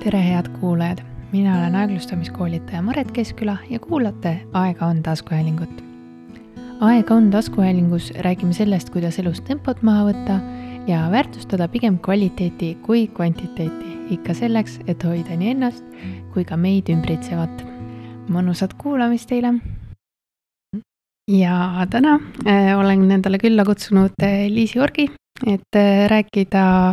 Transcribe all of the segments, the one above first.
tere, head kuulajad, mina olen aeglustamiskoolitaja Maret Keskküla ja kuulate Aega on taskuhäälingut. aega on taskuhäälingus räägime sellest, kuidas elus tempot maha võtta ja väärtustada pigem kvaliteeti kui kvantiteeti, ikka selleks, et hoida nii ennast kui ka meid ümbritsevat. mõnusat kuulamist teile. ja täna äh, olen endale külla kutsunud äh, Liisi Orgi et äh, rääkida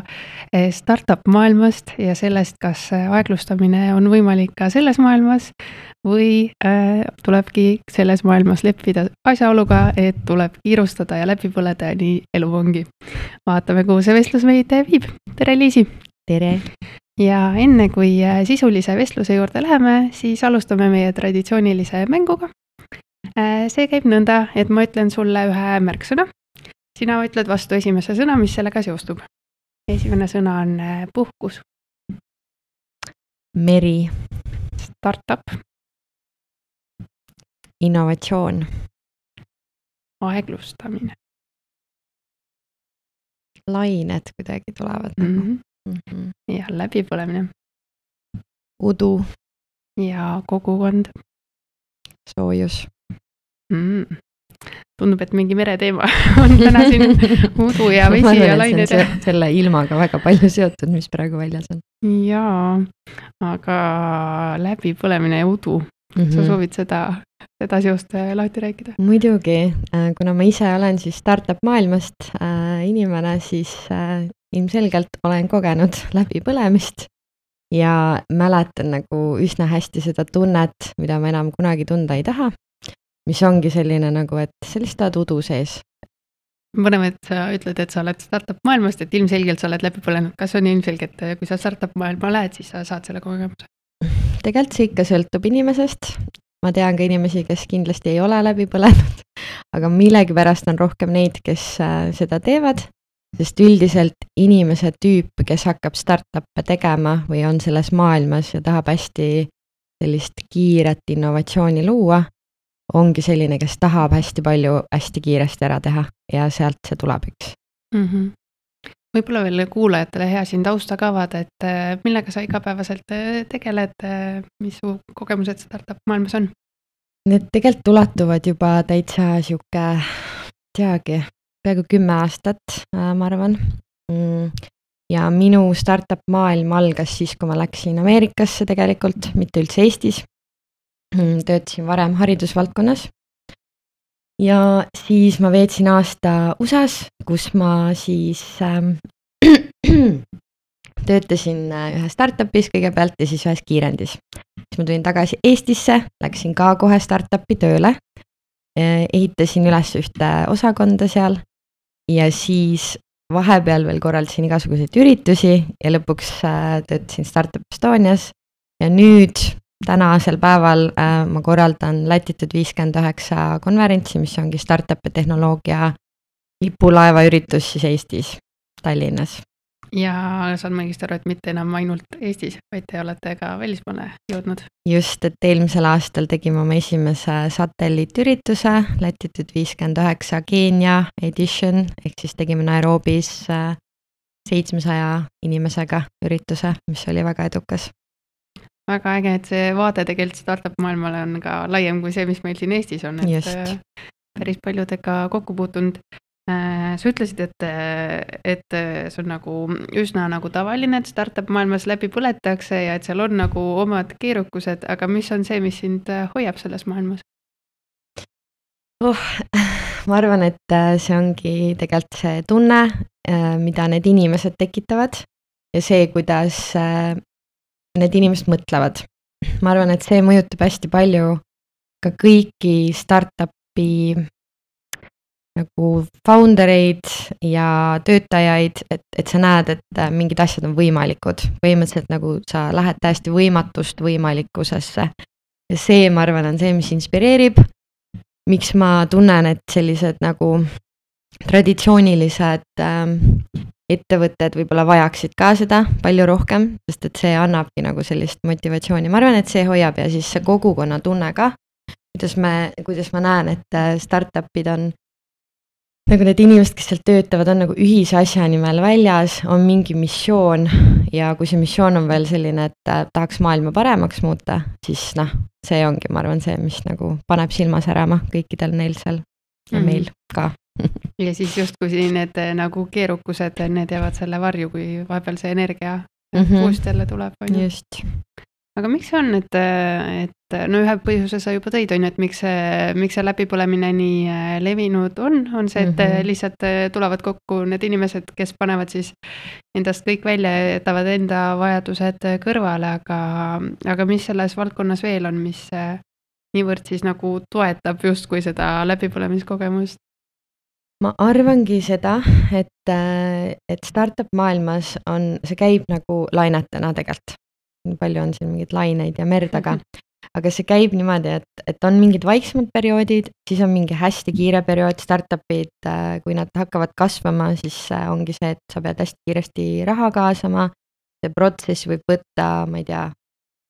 äh, startup maailmast ja sellest, kas äh, aeglustamine on võimalik ka selles maailmas või tulebki selles maailmas leppida asjaoluga, et tuleb kiirustada ja läbi põleda ja nii elu ongi. vaatame, kuhu see vestlus meid viib. tere, Liisi! tere! ja enne, kui sisulise vestluse juurde läheme, siis alustame meie traditsioonilise mänguga. see käib nõnda, et ma ütlen sulle ühe märksõna sina ütled vastu esimese sõna, mis sellega seostub. esimene sõna on äh, puhkus. meri. Startup. innovatsioon. aeglustamine. lained kuidagi tulevad mm. -hmm. Mm -hmm. ja läbipõlemine. udu. ja kogukond. soojus mm tundub, et mingi mereteema on täna siin udu ja vesi ja lained. selle ilmaga väga palju seotud, mis praegu väljas on. jaa, aga läbipõlemine ja udu mm, -hmm. sa mhm. soovid seda, seda seost äh, lahti rääkida? muidugi, äh, kuna ma ise olen siis startup maailmast äh, inimene, siis ilmselgelt olen kogenud läbipõlemist ja mäletan nagu üsna hästi seda tunnet, mida ma enam kunagi tunda ei taha mis ongi selline nagu, et sa lihtsalt oled udu sees. põnev, et sa ütled, et sa oled startup maailmast, et ilmselgelt sa oled läbi põlenud, kas on ilmselge, et kui sa startup maailma lähed, siis sa saad selle kogemuse? tegelikult see ikka sõltub inimesest, ma tean ka inimesi, kes kindlasti ei ole läbi põlenud, aga millegipärast on rohkem neid, kes äh, seda teevad, sest üldiselt inimese tüüp, kes hakkab startup'e tegema või on selles maailmas ja tahab hästi sellist kiiret innovatsiooni luua, ongi selline, kes tahab hästi palju hästi kiiresti ära teha ja sealt see tuleb, eks mm. -hmm võib-olla veel kuulajatele hea siin tausta ka avada, et äh, millega sa igapäevaselt äh, tegeled, äh, mis su kogemused startup maailmas on? Need tegelikult ulatuvad juba täitsa sihuke, teagi, peaaegu kümme aastat, ma arvan mm. ja minu startup maailm algas siis, kui ma läksin Ameerikasse tegelikult, mitte üldse Eestis töötasin varem haridusvaldkonnas. ja siis ma veetsin aasta USA-s, kus ma siis äh, töötasin ühes startup'is kõigepealt ja siis ühes kiirendis. siis ma tulin tagasi Eestisse, läksin ka kohe startup'i tööle. Äh, ehitasin üles ühte osakonda seal ja siis vahepeal veel korraldasin igasuguseid üritusi ja lõpuks äh, töötasin Startup Estonias. ja nüüd tänasel päeval äh, ma korraldan Latitud viiskümmend üheksa konverentsi, mis ongi startup'i tehnoloogia lipulaeva üritus siis Eestis, Tallinnas. ja saan ma õigesti aru, et mitte enam ainult Eestis, vaid te olete ka välismaale jõudnud? just, et eelmisel aastal tegime oma esimese satelliitürituse, Latitud viiskümmend üheksa Keenia edition, ehk siis tegime Nairobis äh, seitsmesaja inimesega ürituse, mis oli väga edukas väga äge, et see vaade tegelikult startup maailmale on ka laiem kui see, mis meil siin Eestis on, et Just. Äh, päris paljudega kokku puutunud. Äh, sa ütlesid, et, et see on nagu üsna nagu tavaline, et startup maailmas läbi põletakse ja et seal on nagu omad keerukused, aga mis on see, mis sind hoiab selles maailmas? oh, ma arvan, et see ongi tegelikult see tunne, mida need inimesed tekitavad ja see, kuidas need inimesed mõtlevad. ma arvan, et see mõjutab hästi palju ka kõiki startup'i nagu founder eid ja töötajaid, et, et sa näed, et mingid asjad on võimalikud. põhimõtteliselt nagu sa lähed täiesti võimatust võimalikkusesse. ja see, ma arvan, on see, mis inspireerib. miks ma tunnen, et sellised nagu traditsioonilised ähm, ettevõtted võib-olla vajaksid ka seda palju rohkem, sest et see annabki nagu sellist motivatsiooni, ma arvan, et see hoiab ja siis see kogukonnatunne ka. kuidas me, kuidas ma näen, et äh, startup'id on nagu need inimesed, kes seal töötavad, on nagu ühise asja nimel väljas, on mingi missioon ja kui see missioon on veel selline, et äh, tahaks maailma paremaks muuta, siis noh, see ongi, ma arvan, see, mis nagu paneb silma särama kõikidel neil seal ja mm meil ka ja siis justkui need äh, nagu keerukused, need jäävad selle varju, kui vahepeal see energia mm -hmm. puust jälle tuleb, on ju. just aga miks see on, et, et no ühe põhjuse sa juba tõid, on ju, et miks see, miks see läbipõlemine nii levinud on, on see, et mm -hmm. lihtsalt tulevad kokku need inimesed, kes panevad siis endast kõik välja ja jätavad enda vajadused kõrvale, aga, aga mis selles valdkonnas veel on, mis niivõrd siis nagu toetab justkui seda läbipõlemiskogemust? Ma arvangi seda, et, et startup maailmas on, see käib nagu lainetena tegelikult palju on siin mingeid laineid ja merd, aga aga see käib niimoodi, et, et on mingid vaiksemad perioodid, siis on mingi hästi kiire periood, startup'id, äh, kui nad hakkavad kasvama, siis äh, ongi see, et sa pead hästi kiiresti raha kaasama. see protsess võib võtta, ma ei tea,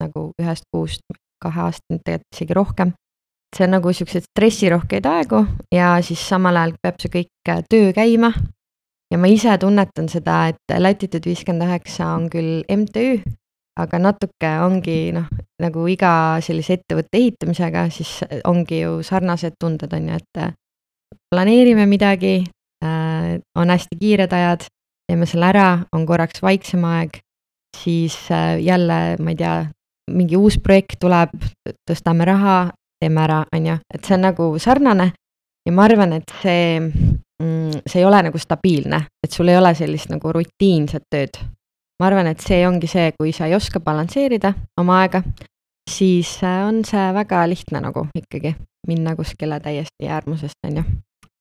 nagu ühest kuust kahe aastani, tegelikult isegi rohkem. See on nagu siukseid stressirohkeid aegu ja siis samal ajal peab see kõik äh, töö käima. ja ma ise tunnetan seda, et Latitude viiskümmend üheksa on küll MTÜ aga natuke ongi noh, nagu iga sellise ettevõtte ehitamisega, siis ongi ju sarnased tunded, on ju, et äh, planeerime midagi äh,, on hästi kiired ajad, teeme selle ära, on korraks vaiksem aeg, siis jälle, ma ei tea, mingi uus projekt tuleb, tõstame raha, teeme ära, on ju, et see on nagu sarnane ja ma arvan, et see mm,, see ei ole nagu stabiilne, et sul ei ole sellist nagu rutiinset tööd. Ma arvan, et see ongi see, kui sa ei oska balansseerida oma aega, siis äh, on see väga lihtne nagu ikkagi minna kuskile täiesti äärmusest, on ju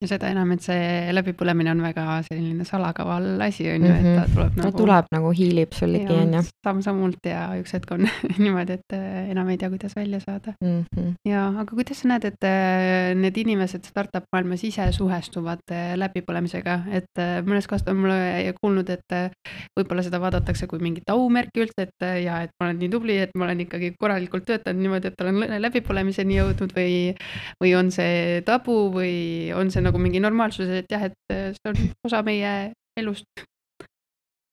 ja seda enam, et see läbipõlemine on väga selline salakaval asi, on ju, et ta mhm. tuleb nagu. ta tuleb nagu hiilib sul ligi, on ju. samm-sammult ja üks hetk on niimoodi, et äh, enam ei tea, kuidas välja saada mm. -hmm. ja, aga kuidas sa näed, et äh, need inimesed startup maailmas ise suhestuvad äh, läbipõlemisega, et mõnest kohast on mulle kuulnud, et võib-olla seda vaadatakse kui mingit aumärki üldse, et ja et ma olen nii tubli, et ma olen ikkagi korralikult töötanud niimoodi, et olen läbipõlemiseni jõudnud või, või on see tabu või on see nagu mingi normaalsus, et jah, et äh, see on osa meie elust.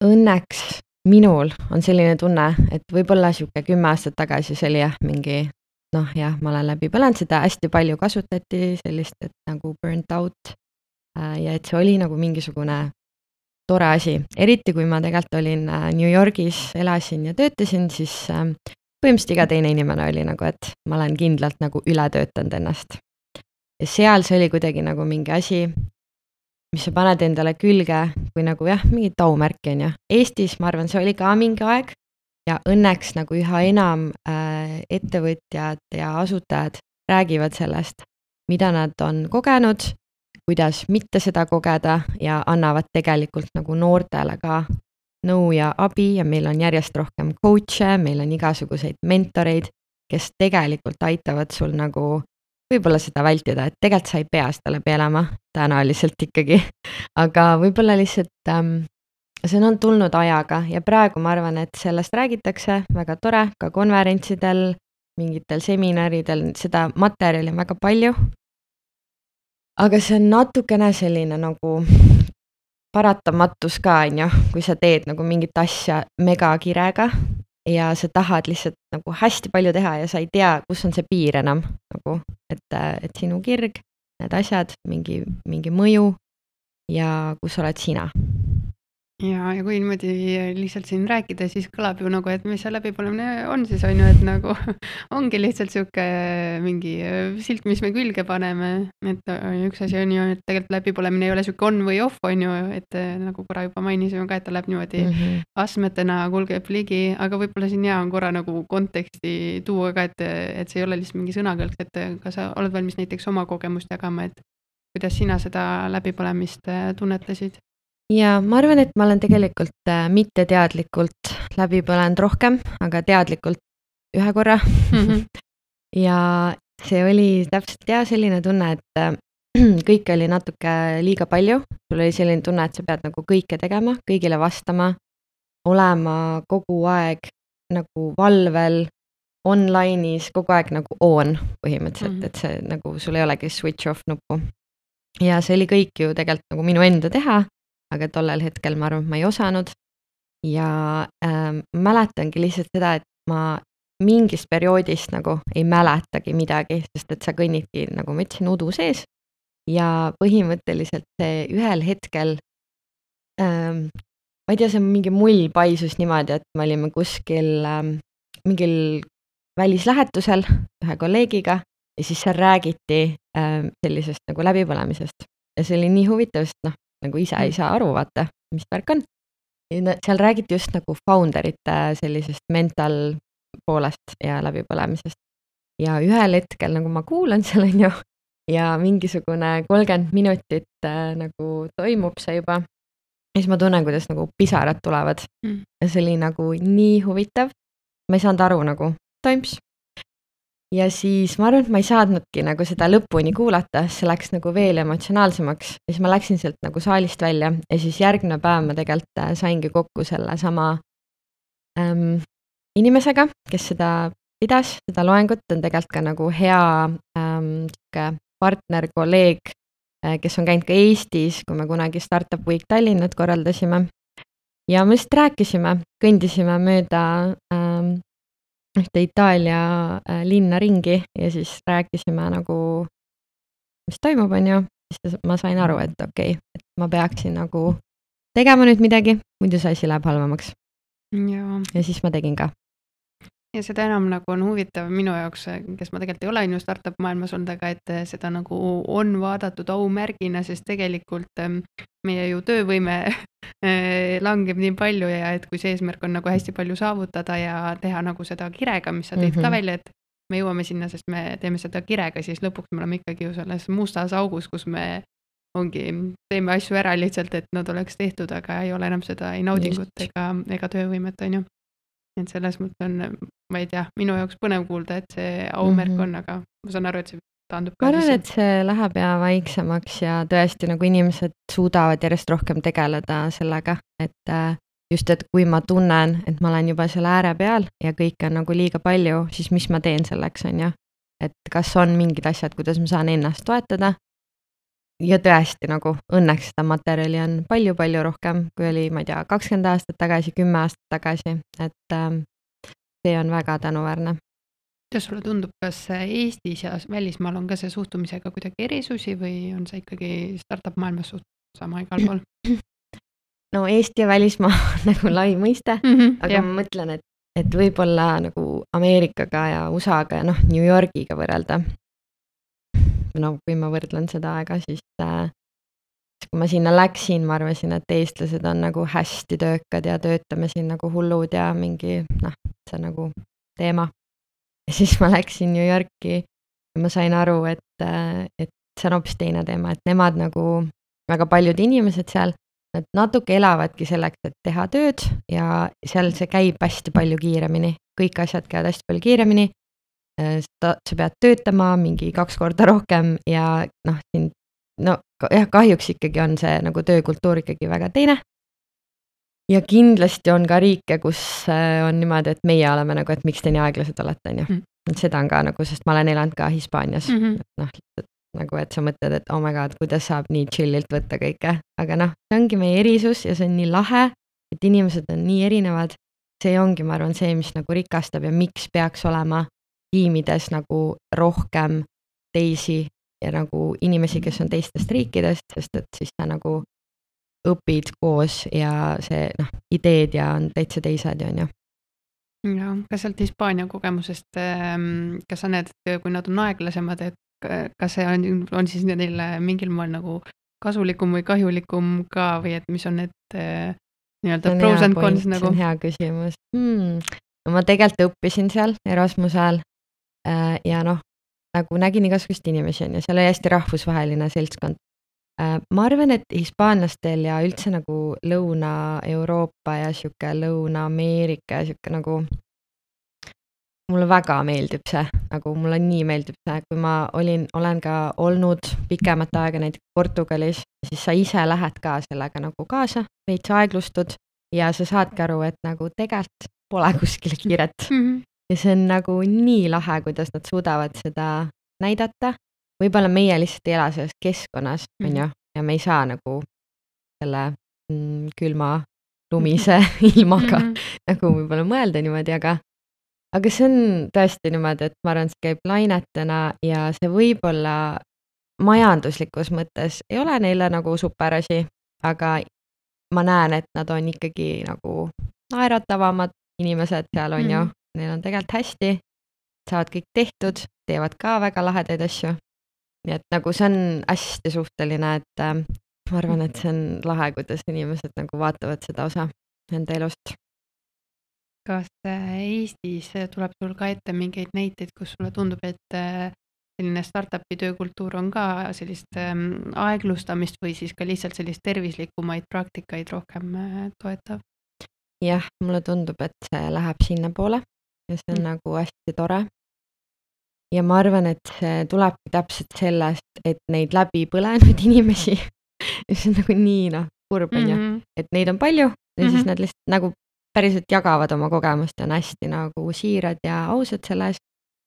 Õnneks minul on selline tunne, et võib-olla sihuke kümme aastat tagasi see oli jah, mingi noh, jah, ma olen läbi põlenud, seda hästi palju kasutati sellist, et nagu burnt out. Äh, ja et see oli nagu mingisugune tore asi, eriti kui ma tegelikult olin äh, New Yorgis, elasin ja töötasin, siis põhimõtteliselt iga teine inimene oli nagu, et ma olen kindlalt nagu ületöötanud ennast ja seal see oli kuidagi nagu mingi asi, mis sa paned endale külge kui nagu jah, mingi taumärki, on ju. Eestis, ma arvan, see oli ka mingi aeg ja õnneks nagu üha enam äh, ettevõtjad ja asutajad räägivad sellest, mida nad on kogenud, kuidas mitte seda kogeda ja annavad tegelikult nagu noortele ka nõu ja abi ja meil on järjest rohkem coach'e, meil on igasuguseid mentoreid, kes tegelikult aitavad sul nagu võib-olla seda vältida, et tegelikult sa ei pea seda läbi elama, tõenäoliselt ikkagi. aga võib-olla lihtsalt ähm, see on tulnud ajaga ja praegu ma arvan, et sellest räägitakse, väga tore, ka konverentsidel, mingitel seminaridel, seda materjali on väga palju. aga see on natukene selline nagu paratamatus ka, on ju, kui sa teed nagu mingit asja megakirega, ja sa tahad lihtsalt nagu hästi palju teha ja sa ei tea, kus on see piir enam nagu, et, et sinu kirg, need asjad, mingi, mingi mõju ja kus oled sina ja, ja kui niimoodi lihtsalt siin rääkida, siis kõlab ju nagu, et mis see läbipõlemine on siis on ju, et nagu ongi lihtsalt sihuke mingi silt, mis me külge paneme. et üks asi on ju, et tegelikult läbipõlemine ei ole sihuke on või off on ju, et nagu korra juba mainisime ka, et ta läheb niimoodi mm -hmm. astmetena, kulgeb ligi, aga võib-olla siin hea on korra nagu konteksti tuua ka, et, et see ei ole lihtsalt mingi sõnakõlks, et kas sa oled valmis näiteks oma kogemust jagama, et kuidas sina seda läbipõlemist tunnetasid? Ja ma arvan, et ma olen tegelikult äh, mitteteadlikult läbi põlenud rohkem, aga teadlikult ühe korra mm. -hmm. ja see oli täpselt ja selline tunne, et äh, kõike oli natuke liiga palju, sul oli selline tunne, et sa pead nagu kõike tegema, kõigile vastama, olema kogu aeg nagu valvel, online'is kogu aeg nagu on põhimõtteliselt mm, -hmm. et see nagu sul ei olegi switch off nuppu. ja see oli kõik ju tegelikult nagu minu enda teha aga tollel hetkel ma arvan, et ma ei osanud. ja äh, mäletangi lihtsalt seda, et ma mingist perioodist nagu ei mäletagi midagi, sest et sa kõnnidki, nagu ma ütlesin, udu sees. ja põhimõtteliselt see ühel hetkel ähm,, ma ei tea, see mingi mull paisus niimoodi, et me olime kuskil ähm, mingil välislähetusel ühe kolleegiga ja siis seal räägiti äh, sellisest nagu läbipõlemisest ja see oli nii huvitav, sest noh, nagu ise ei saa aru, vaata, mis värk on. seal räägiti just nagu founder ite sellisest mental poolest ja läbipõlemisest. ja ühel hetkel nagu ma kuulan seal, on ju, ja mingisugune kolmkümmend minutit äh, nagu toimub see juba. ja siis ma tunnen, kuidas nagu pisarad tulevad mm. ja see oli nagu nii huvitav. ma ei saanud aru nagu, toimus ja siis ma arvan, et ma ei saanudki nagu seda lõpuni kuulata, see läks nagu veel emotsionaalsemaks ja siis ma läksin sealt nagu saalist välja ja siis järgmine päev ma tegelikult äh, saingi kokku sellesama ähm, inimesega, kes seda pidas, seda loengut, on tegelikult ka nagu hea ähm, partner, kolleeg, äh, kes on käinud ka Eestis, kui me kunagi Startup Week Tallinnat korraldasime. ja me lihtsalt rääkisime, kõndisime mööda ähm, ühte Itaalia äh, linna ringi ja siis rääkisime nagu, mis toimub, on ju, siis ma sain aru, et okei okay,, et ma peaksin nagu tegema nüüd midagi, muidu see asi läheb halvemaks. ja siis ma tegin ka ja seda enam nagu on huvitav minu jaoks, kes ma tegelikult ei ole on ju startup maailmas olnud, aga et seda nagu on vaadatud aumärgina, sest tegelikult ähm, meie ju töövõime äh, langeb nii palju ja et kui see eesmärk on nagu hästi palju saavutada ja teha nagu seda kirega, mis sa tõid mm -hmm. ka mhm. välja, et me jõuame sinna, sest me teeme seda kirega, siis lõpuks me oleme ikkagi ju selles mustas augus, kus me ongi, teeme asju ära lihtsalt, et nad oleks tehtud, aga ei ole enam seda ei naudingut Just. ega, ega töövõimet, on ju et selles mõttes on, ma ei tea, minu jaoks põnev kuulda, et see aumärk mm -hmm. on, aga ma saan aru, et see taandub ka. ma arvan, et see läheb ja vaiksemaks ja tõesti nagu inimesed suudavad järjest rohkem tegeleda sellega, et äh, just, et kui ma tunnen, et ma olen juba seal ääre peal ja kõike on nagu liiga palju, siis mis ma teen selleks, on ju. et kas on mingid asjad, kuidas ma saan ennast toetada ja tõesti nagu õnneks seda materjali on palju-palju rohkem, kui oli, ma ei tea, kakskümmend aastat tagasi, kümme aastat tagasi, et äh, see on väga tänuväärne. kuidas sulle tundub, kas Eestis ja välismaal on ka see suhtumisega kuidagi erisusi või on see ikkagi startup maailmas suht sama igal pool? no Eesti ja välismaa on nagu lai mõiste mm, -hmm, aga jah. ma mõtlen, et, et võib-olla nagu Ameerikaga ja USA-ga ja noh, New Yorgiga võrrelda no kui ma võrdlen seda aega, siis äh, kui ma sinna läksin, ma arvasin, et eestlased on nagu hästi töökad ja töötame siin nagu hullud ja mingi noh, see nagu teema. ja siis ma läksin New Yorki ja ma sain aru, et, äh, et see on hoopis teine teema, et nemad nagu, väga paljud inimesed seal, nad natuke elavadki selleks, et teha tööd ja seal see käib hästi palju kiiremini, kõik asjad käivad hästi palju kiiremini Äh, sa pead töötama mingi kaks korda rohkem ja noh, siin no jah, kahjuks ikkagi on see nagu töökultuur ikkagi väga teine. ja kindlasti on ka riike, kus äh, on niimoodi, et meie oleme nagu, et miks te nii aeglased olete, on ju. Mm. et seda on ka nagu, sest ma olen elanud ka Hispaanias mm, -hmm. et noh, lihtsalt nagu, et sa mõtled, et oh my god, kuidas saab nii chill'ilt võtta kõike, aga noh, see ongi meie erisus ja see on nii lahe, et inimesed on nii erinevad. see ongi, ma arvan, see, mis nagu rikastab ja miks peaks olema tiimides nagu rohkem teisi ja nagu inimesi, kes on teistest riikidest, sest et siis sa nagu õpid koos ja see noh, ideed ja on täitsa teised, on ju. ja ka sealt Hispaania kogemusest, ähm, kas sa näed, et kui nad on aeglasemad, et kas see on, on siis neile mingil moel nagu kasulikum või kahjulikum ka või et mis on need äh, nii-öelda pros and cons nagu? see on hea küsimus hmm.. no ma tegelikult õppisin seal Erasmuse ajal ja noh, nagu nägin igasuguseid inimesi on ju, seal oli hästi rahvusvaheline seltskond. Äh, ma arvan, et hispaanlastel ja üldse nagu Lõuna-Euroopa ja sihuke Lõuna-Ameerika ja sihuke nagu mulle väga meeldib see, nagu mulle nii meeldib see, kui ma olin, olen ka olnud pikemat aega näiteks Portugalis, siis sa ise lähed ka sellega nagu kaasa, veits aeglustud ja sa saadki aru, et nagu tegelikult pole kuskile kiiret mm. -hmm ja see on nagu nii lahe, kuidas nad suudavad seda näidata. võib-olla meie lihtsalt ei ela selles keskkonnas, on mhm. ju, ja me ei saa nagu selle mm, külma lumise ilmaga mm, -hmm. nagu võib-olla mõelda niimoodi, aga aga see on tõesti niimoodi, et ma arvan, see käib lainetena ja see võib-olla majanduslikus mõttes ei ole neile nagu super asi, aga ma näen, et nad on ikkagi nagu naeratavamad inimesed seal on mm. ju, neil on tegelikult hästi, saavad kõik tehtud, teevad ka väga lahedaid asju. nii et nagu see on hästi suhteline, et äh, ma arvan, et see on lahe, kuidas inimesed nagu vaatavad seda osa enda elust kas äh, Eestis tuleb sul ka ette mingeid näiteid, kus sulle tundub, et äh, selline startup'i töökultuur on ka sellist ähm, aeglustamist või siis ka lihtsalt sellist tervislikumaid praktikaid rohkem äh, toetav? jah, mulle tundub, et see läheb sinnapoole ja see on mm. nagu hästi tore. ja ma arvan, et see tulebki täpselt sellest, et neid läbi põlenud inimesi mis on nagu nii noh, kurb on ju, mm-hmm. et neid on palju ja mm -hmm. siis mm-hmm. nad lihtsalt nagu päriselt jagavad oma kogemust, on hästi nagu siirad ja ausad selles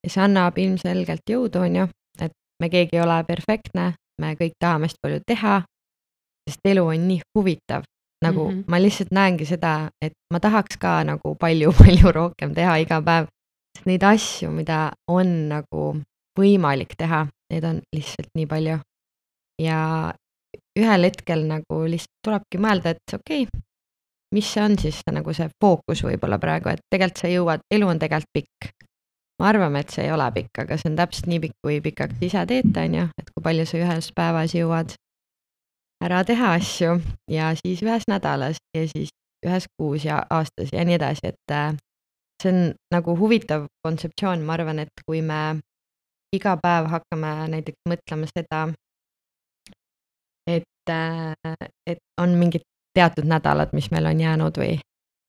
ja see annab ilmselgelt jõudu, on ju, et me keegi ei ole perfektne, me kõik tahame hästi palju teha, sest elu on nii huvitav, nagu mm -hmm. ma lihtsalt näengi seda, et ma tahaks ka nagu palju-palju rohkem teha iga päev, neid asju, mida on nagu võimalik teha, neid on lihtsalt nii palju. ja ühel hetkel nagu lihtsalt tulebki mõelda, et okei okay,, mis see on siis nagu see fookus võib-olla praegu, et tegelikult sa jõuad, elu on tegelikult pikk. me arvame, et see ei ole pikk, aga see on täpselt nii pikk, kui pikaks ise teete, on ju, et kui palju sa ühes päevas jõuad ära teha asju ja siis ühes nädalas ja siis ühes kuus ja aastas ja nii edasi, et äh, see on nagu huvitav kontseptsioon, ma arvan, et kui me iga päev hakkame näiteks mõtlema seda, et, äh, et on mingid teatud nädalad, mis meil on jäänud või,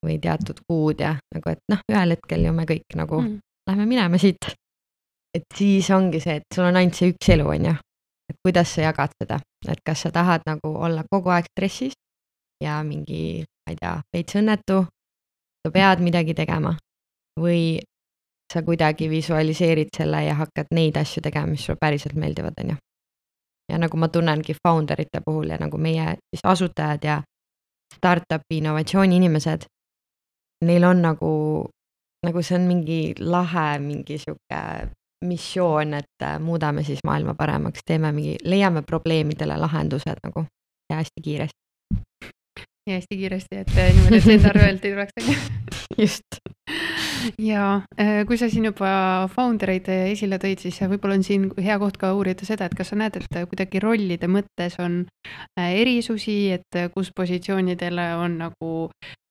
või teatud kuud ja nagu, et noh, ühel hetkel ju me kõik nagu mm. lähme minema siit. et siis ongi see, et sul on ainult see üks elu, on ju. Et kuidas sa jagad seda, et kas sa tahad nagu olla kogu aeg stressis ja mingi, ma ei tea, veits õnnetu, sa pead midagi tegema või sa kuidagi visualiseerid selle ja hakkad neid asju tegema, mis sulle päriselt meeldivad, on ju. ja nagu ma tunnengi founder ite puhul ja nagu meie siis asutajad ja startup'i innovatsiooniinimesed, neil on nagu, nagu see on mingi lahe mingi sihuke missioon, et äh, muudame siis maailma paremaks, teeme mingi, leiame probleemidele lahendused nagu ja hästi kiiresti. Ja hästi kiiresti, et äh, niimoodi, et enda arvelt ei tuleks, on ju. just ja äh, kui sa siin juba founder eid äh, esile tõid, siis võib-olla on siin hea koht ka uurida seda, et kas sa näed, et kuidagi rollide mõttes on erisusi, et kus positsioonidele on nagu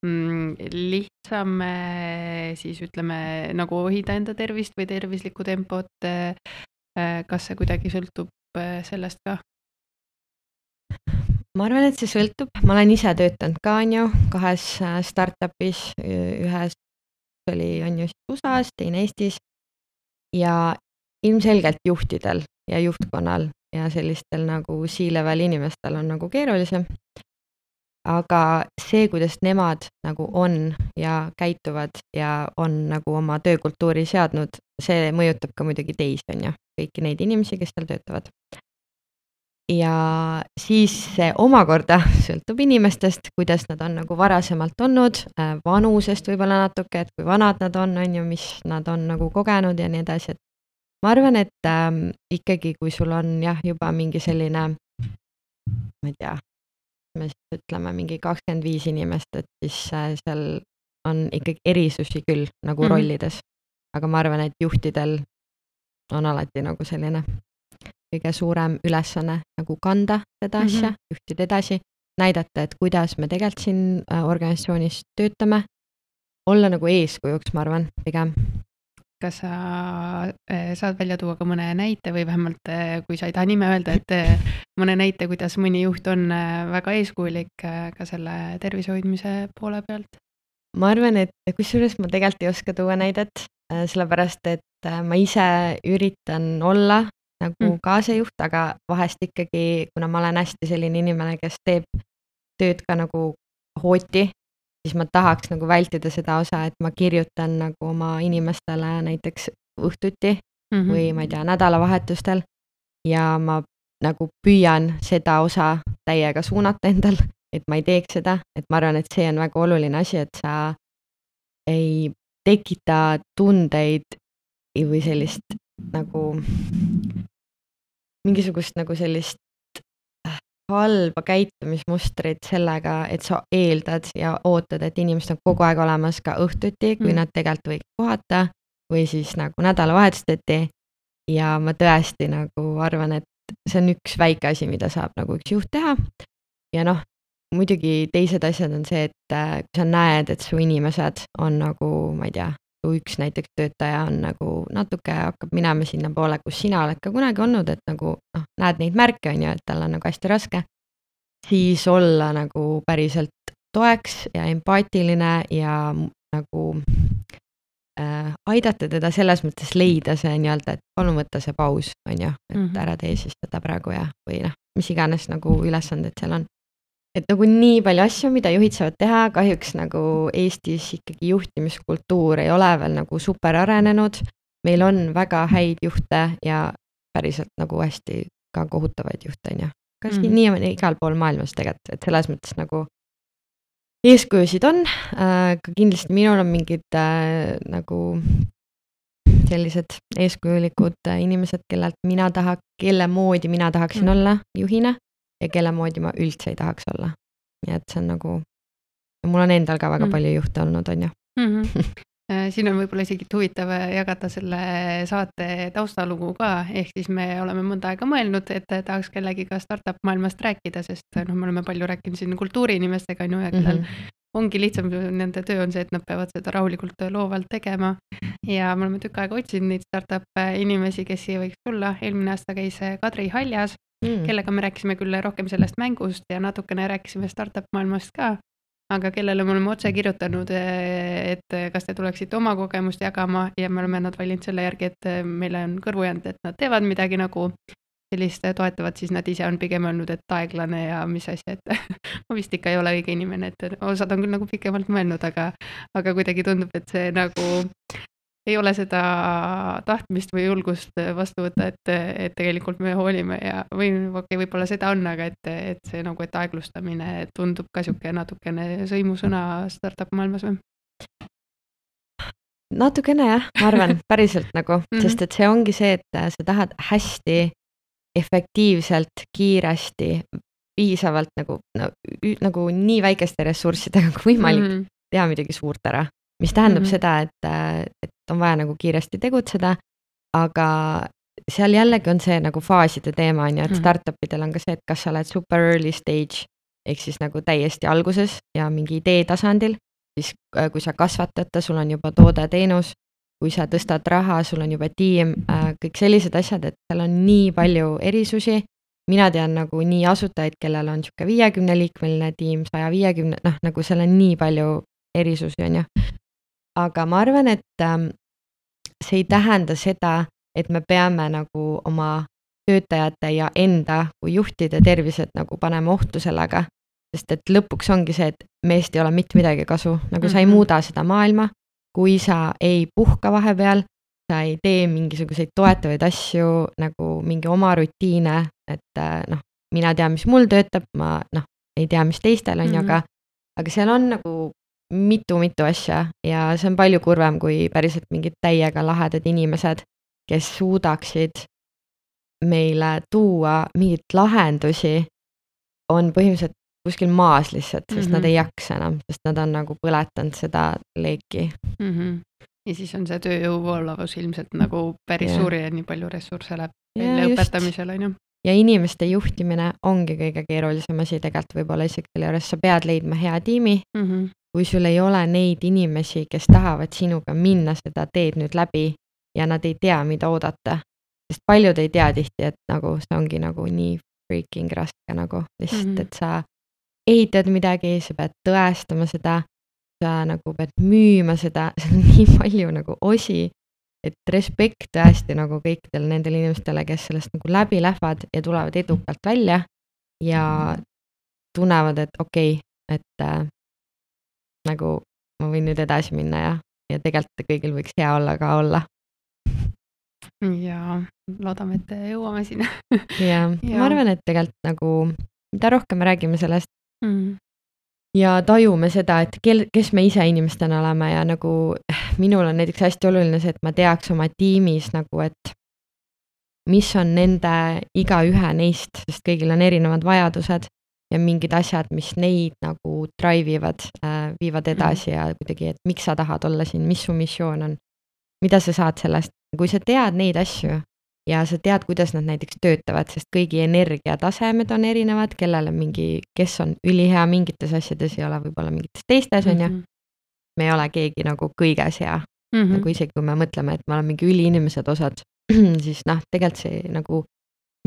mm, lihtsam siis ütleme nagu hoida enda tervist või tervislikku tempot. kas see kuidagi sõltub sellest ka? Ma arvan, et see sõltub, ma olen ise töötanud ka, on ju, kahes startup'is, ühes oli, on ju USA-s, teine Eestis. ja ilmselgelt juhtidel ja juhtkonnal ja sellistel nagu C-level inimestel on nagu keerulisem. aga see, kuidas nemad nagu on ja käituvad ja on nagu oma töökultuuri seadnud, see mõjutab ka muidugi teisi, on ju, kõiki neid inimesi, kes seal töötavad ja siis see omakorda sõltub inimestest, kuidas nad on nagu varasemalt olnud, äh, vanusest võib-olla natuke, et kui vanad nad on, on ju, mis nad on nagu kogenud ja nii edasi, et ma arvan, et äh, ikkagi, kui sul on jah, juba mingi selline, ma ei tea, me siis ütleme mingi kakskümmend viis inimest, et siis äh, seal on ikkagi erisusi küll nagu mm -hmm. rollides. aga ma arvan, et juhtidel on alati nagu selline kõige suurem ülesanne nagu kanda seda mm -hmm. asja, juhtida edasi, näidata, et kuidas me tegelikult siin äh, organisatsioonis töötame, olla nagu eeskujuks, ma arvan, pigem. kas sa äh, saad välja tuua ka mõne näite või vähemalt, äh, kui sa ei taha nime öelda, et mõne näite, kuidas mõni juht on väga eeskujulik ka selle tervise hoidmise poole pealt? ma arvan, et kusjuures ma tegelikult ei oska tuua näidet, sellepärast et ma ise üritan olla nagu mm. kaasajuht, aga vahest ikkagi, kuna ma olen hästi selline inimene, kes teeb tööd ka nagu hooti, siis ma tahaks nagu vältida seda osa, et ma kirjutan nagu oma inimestele näiteks õhtuti mm -hmm. või ma ei tea, nädalavahetustel ja ma nagu püüan seda osa täiega suunata endal et ma ei teeks seda, et ma arvan, et see on väga oluline asi, et sa ei tekita tundeid või sellist nagu, mingisugust nagu sellist halba käitumismustrit sellega, et sa eeldad ja ootad, et inimesed on kogu aeg olemas ka õhtuti, kui mm. nad tegelikult võiks puhata või siis nagu nädalavahetuseti. ja ma tõesti nagu arvan, et see on üks väike asi, mida saab nagu üks juht teha. ja noh, muidugi teised asjad on see, et äh, kui sa näed, et su inimesed on nagu, ma ei tea, kui üks näiteks töötaja on nagu natuke hakkab minema sinnapoole, kus sina oled ka kunagi olnud, et nagu noh, näed neid märke, on ju, et tal on nagu hästi raske, siis olla nagu päriselt toeks ja empaatiline ja nagu äh, aidata teda selles mõttes leida see nii-öelda, et palun võta see paus, on ju, et mm -hmm. ära tee siis seda praegu ja, või noh, mis iganes nagu ülesanded seal on et nagu nii palju asju, mida juhid saavad teha, kahjuks nagu Eestis ikkagi juhtimiskultuur ei ole veel nagu super arenenud. meil on väga häid juhte ja päriselt nagu hästi ka kohutavaid juhte, on ju. kas mm -hmm. nii on igal pool maailmas tegelikult, et selles mõttes nagu eeskujusid on äh,, ka kindlasti minul on mingid äh, nagu sellised eeskujulikud äh, inimesed, kellelt mina taha, kelle moodi mina tahaksin mm. olla juhina ja kelle moodi ma üldse ei tahaks olla. nii et see on nagu, mul on endal ka väga mm. palju juhte olnud, on ju mm. -hmm. siin on võib-olla isegi huvitav äh, jagada selle saate taustalugu ka, ehk siis me oleme mõnda aega mõelnud, et tahaks kellegiga startup maailmast rääkida, sest noh, me oleme palju rääkinud siin kultuuriinimestega on ju, ja kellel mm -hmm ongi lihtsam, nende töö on see, et nad peavad seda rahulikult loovalt tegema. ja me oleme tükk aega otsinud neid startup inimesi, kes siia võiks tulla, eelmine aasta käis Kadri Haljas mm., kellega me rääkisime küll rohkem sellest mängust ja natukene rääkisime startup maailmast ka, aga kellele me oleme otse kirjutanud, et kas te tuleksite oma kogemust jagama ja me oleme nad valinud selle järgi, et meile on kõrvu jäänud, et nad teevad midagi nagu sellist toetavat, siis nad ise on pigem öelnud, et aeglane ja mis asja, et ma vist ikka ei ole õige inimene, et osad on küll nagu pikemalt mõelnud, aga, aga kuidagi tundub, et see nagu ei ole seda tahtmist või julgust vastu võtta, et, et tegelikult me hoolime ja, või okei okay,, võib-olla seda on, aga et, et see nagu, et aeglustamine tundub ka sihuke natukene sõimusõna startup maailmas või? natukene jah, ma arvan, päriselt nagu mm, -hmm. sest et see ongi see, et sa tahad hästi efektiivselt, kiiresti, piisavalt nagu no,, nagu nii väikeste ressurssidega kui võimalik mm -hmm. teha midagi suurt ära mis tähendab mm -hmm. seda, et, et on vaja nagu kiiresti tegutseda, aga seal jällegi on see nagu faaside teema on ju, et mm -hmm. startup idel on ka see, et kas sa oled super early stage ehk siis nagu täiesti alguses ja mingi idee tasandil, siis äh, kui sa kasvatad, sul on juba toode-teenus, kui sa tõstad raha, sul on juba tiim, äh, kõik sellised asjad, et seal on nii palju erisusi. mina tean nagu nii asutajaid, kellel on sihuke viiekümne liikmeline tiim, saja viiekümne, noh, nagu seal on nii palju erisusi, on ju aga ma arvan, et ähm, see ei tähenda seda, et me peame nagu oma töötajate ja enda kui juhtide tervised nagu panema ohtu sellega. sest et lõpuks ongi see, et meest ei ole mitte midagi kasu, nagu mm -hmm. sa ei mhm. muuda seda maailma, kui sa ei puhka vahepeal, sa ei tee mingisuguseid toetavaid asju nagu mingi oma rutiine, et äh, noh, mina tean, mis mul töötab, ma noh, ei tea, mis teistel on ju mm, -hmm. aga, aga seal on nagu mitu-mitu asja ja see on palju kurvem kui päriselt mingid täiega lahedad inimesed, kes suudaksid meile tuua mingeid lahendusi, on põhimõtteliselt kuskil maas lihtsalt, sest mm -hmm. nad mhm. ei jaksa enam, sest nad on nagu põletanud seda leeki mm. -hmm. ja siis on see tööjõu voolavus ilmselt nagu päris yeah. suur ja nii palju ressursse läheb välja õpetamisele, on ju ja inimeste juhtimine ongi kõige keerulisem asi tegelikult võib-olla isegi selle juures, sa pead leidma hea tiimi mm. -hmm kui sul ei ole neid inimesi, kes tahavad sinuga minna seda teed nüüd läbi ja nad ei tea, mida oodata, sest paljud ei tea tihti, et nagu see ongi nagu nii freaking raske nagu lihtsalt mm, -hmm. et sa ehitad midagi, sa pead tõestama seda, sa nagu pead müüma seda, seal on nii palju nagu osi, et respekt tõesti nagu kõikidele nendele inimestele, kes sellest nagu läbi lähevad ja tulevad edukalt välja ja tunnevad, et okei okay,, et äh, nagu ma võin nüüd edasi minna ja, ja tegelikult kõigil võiks hea olla ka olla. ja loodame, et jõuame sinna. Ja, ja ma arvan, et tegelikult nagu mida rohkem me räägime sellest, mm.. ja tajume seda, et kel, kes me ise inimestena oleme ja nagu minul on näiteks hästi oluline see, et ma teaks oma tiimis nagu, et mis on nende igaühe neist, sest kõigil on erinevad vajadused ja mingid asjad, mis neid nagu drive ivad äh,, viivad edasi ja kuidagi, et miks sa tahad olla siin, mis su missioon on, mida sa saad sellest, kui sa tead neid asju ja sa tead, kuidas nad näiteks töötavad, sest kõigi energiatasemed on erinevad, kellel on mingi, kes on ülihea mingites asjades, ei ole võib-olla mingites teistes, on ju. Mhm. me ei ole keegi nagu kõiges hea mm, -hmm. nagu isegi kui me mõtleme, et me oleme mingi üliinimesed osad, siis noh, tegelikult see nagu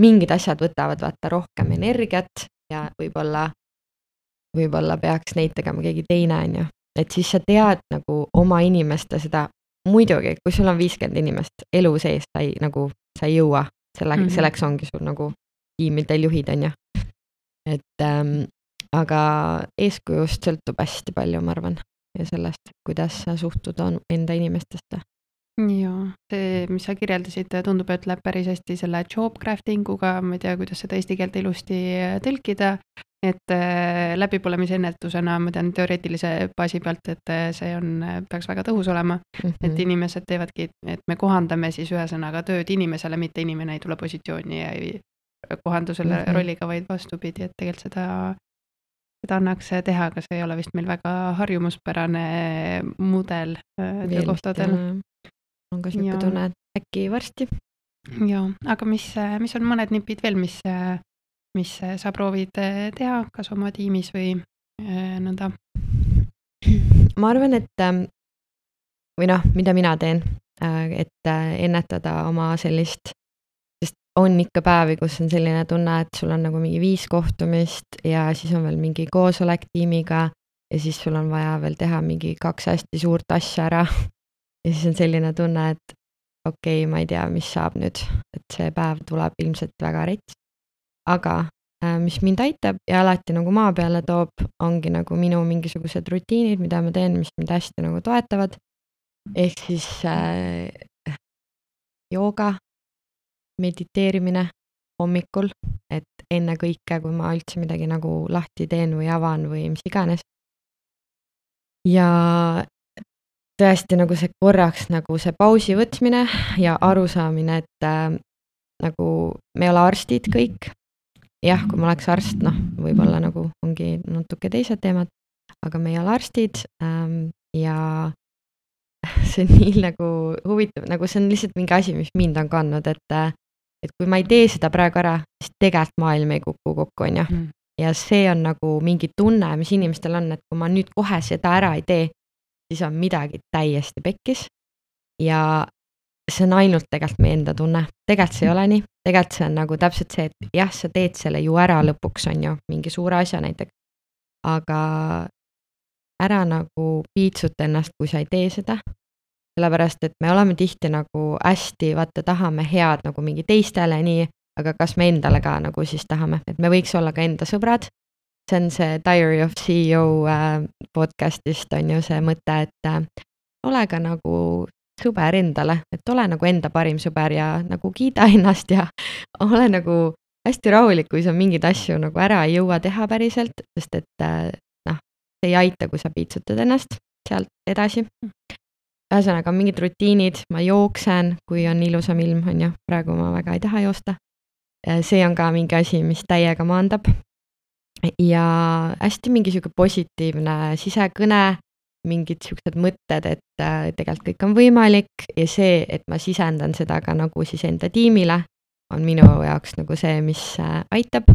mingid asjad võtavad vaata rohkem energiat ja võib-olla, võib-olla peaks neid tegema keegi teine, on ju. et siis sa tead nagu oma inimeste seda, muidugi, kui sul on viiskümmend inimest elu sees, sa ei nagu, sa ei jõua, selle mm, -hmm. selleks ongi sul nagu tiimidel juhid, on ju. et ähm, aga eeskujust sõltub hästi palju, ma arvan, ja sellest, kuidas sa suhtud enda inimestesse jaa, see, mis sa kirjeldasid, tundub, et läheb päris hästi selle job crafting uga, ma ei tea, kuidas seda eesti keelt ilusti tõlkida. et äh, läbipõlemise ennetusena ma tean teoreetilise baasi pealt, et äh, see on, peaks väga tõhus olema mm. -hmm. et inimesed teevadki, et me kohandame siis ühesõnaga tööd inimesele, mitte inimene ei tule positsiooni ja ei kohandu selle mm -hmm. rolliga, vaid vastupidi, et tegelikult seda seda annaks teha, aga see ei ole vist meil väga harjumuspärane mudel äh, töökohtadel on ka niisugune tunne, et äkki varsti. jaa, aga mis, mis on mõned nipid veel, mis, mis sa proovid teha, kas oma tiimis või äh, nõnda? ma arvan, et ähm, või noh, mida mina teen, äh, et äh, ennetada oma sellist, sest on ikka päevi, kus on selline tunne, et sul on nagu mingi viis kohtumist ja siis on veel mingi koosolek tiimiga ja siis sul on vaja veel teha mingi kaks hästi suurt asja ära ja siis on selline tunne, et okei okay,, ma ei tea, mis saab nüüd, et see päev tuleb ilmselt väga rets. aga äh, mis mind aitab ja alati nagu maa peale toob, ongi nagu minu mingisugused rutiinid, mida ma teen, mis mind hästi nagu toetavad. ehk siis äh, jooga, mediteerimine hommikul, et enne kõike, kui ma üldse midagi nagu lahti teen või avan või mis iganes. ja tõesti nagu see korraks nagu see pausi võtmine ja arusaamine, et äh, nagu me ei ole arstid kõik. jah, kui ma oleks arst, noh, võib-olla nagu ongi natuke teised teemad, aga me ei ole arstid ähm, ja see on nii nagu huvitav, nagu see on lihtsalt mingi asi, mis mind on kandnud, et äh, et kui ma ei tee seda praegu ära, siis tegelikult maailm ei kuku kokku, on ju. Mm. ja see on nagu mingi tunne, mis inimestel on, et kui ma nüüd kohe seda ära ei tee, siis on midagi täiesti pekkis. ja see on ainult tegelikult meie enda tunne, tegelikult see ei ole nii, tegelikult see on nagu täpselt see, et jah, sa teed selle ju ära lõpuks, on ju, mingi suure asja näiteks. aga ära nagu piitsuta ennast, kui sa ei tee seda. sellepärast, et me oleme tihti nagu hästi, vaata, tahame head nagu mingi teistele, nii, aga kas me endale ka nagu siis tahame, et me võiks olla ka enda sõbrad see on see Diary of CEO äh, podcast'ist on ju see mõte, et äh, ole ka nagu sõber endale, et ole nagu enda parim sõber ja nagu kiida ennast ja ole nagu hästi rahulik, kui sa mingeid asju nagu ära ei jõua teha päriselt, sest et äh, noh, see ei aita, kui sa piitsutad ennast sealt edasi. ühesõnaga mingid rutiinid, ma jooksen, kui on ilusam ilm, on ju, praegu ma väga ei taha joosta. see on ka mingi asi, mis täiega maandab ja hästi mingi sihuke positiivne sisekõne, mingid siuksed mõtted, et äh, tegelikult kõik on võimalik ja see, et ma sisendan seda ka nagu siis enda tiimile, on minu jaoks nagu see, mis äh, aitab.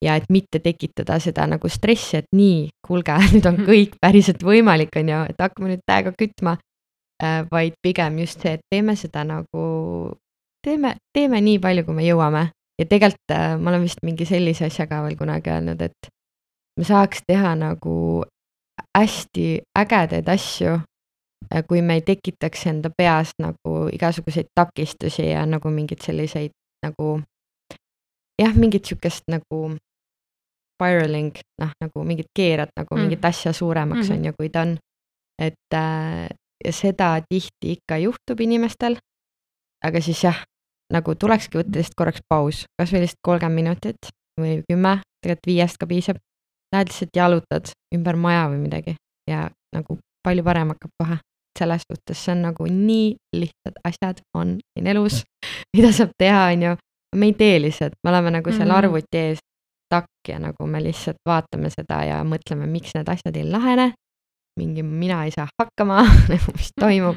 ja et mitte tekitada seda nagu stressi, et nii, kuulge, nüüd on kõik päriselt võimalik, on ju, et hakkame nüüd täiega kütma. Äh, vaid pigem just see, et teeme seda nagu, teeme, teeme nii palju, kui me jõuame ja tegelikult äh, ma olen vist mingi sellise asja ka veel kunagi öelnud, et me saaks teha nagu hästi ägedaid asju, äh, kui me ei tekitaks enda peas nagu igasuguseid takistusi ja nagu mingeid selliseid nagu jah, mingit sihukest nagu spiraling, noh, nagu mingit keerad nagu mm. mingit asja suuremaks mm -hmm. on ju, kui ta on. et äh, ja seda tihti ikka juhtub inimestel. aga siis jah, nagu tulekski võtta lihtsalt korraks paus, kasvõi lihtsalt kolmkümmend minutit või kümme, tegelikult viiest ka piisab. lähed lihtsalt jalutad ümber maja või midagi ja nagu palju parem hakkab kohe. selles suhtes see on nagu nii lihtsad asjad on siin elus, mida saab teha, on ju. me ei tee lihtsalt, me oleme nagu seal mm -hmm. arvuti ees takk ja nagu me lihtsalt vaatame seda ja mõtleme, miks need asjad ei lahene. mingi mina ei saa hakkama nagu mis toimub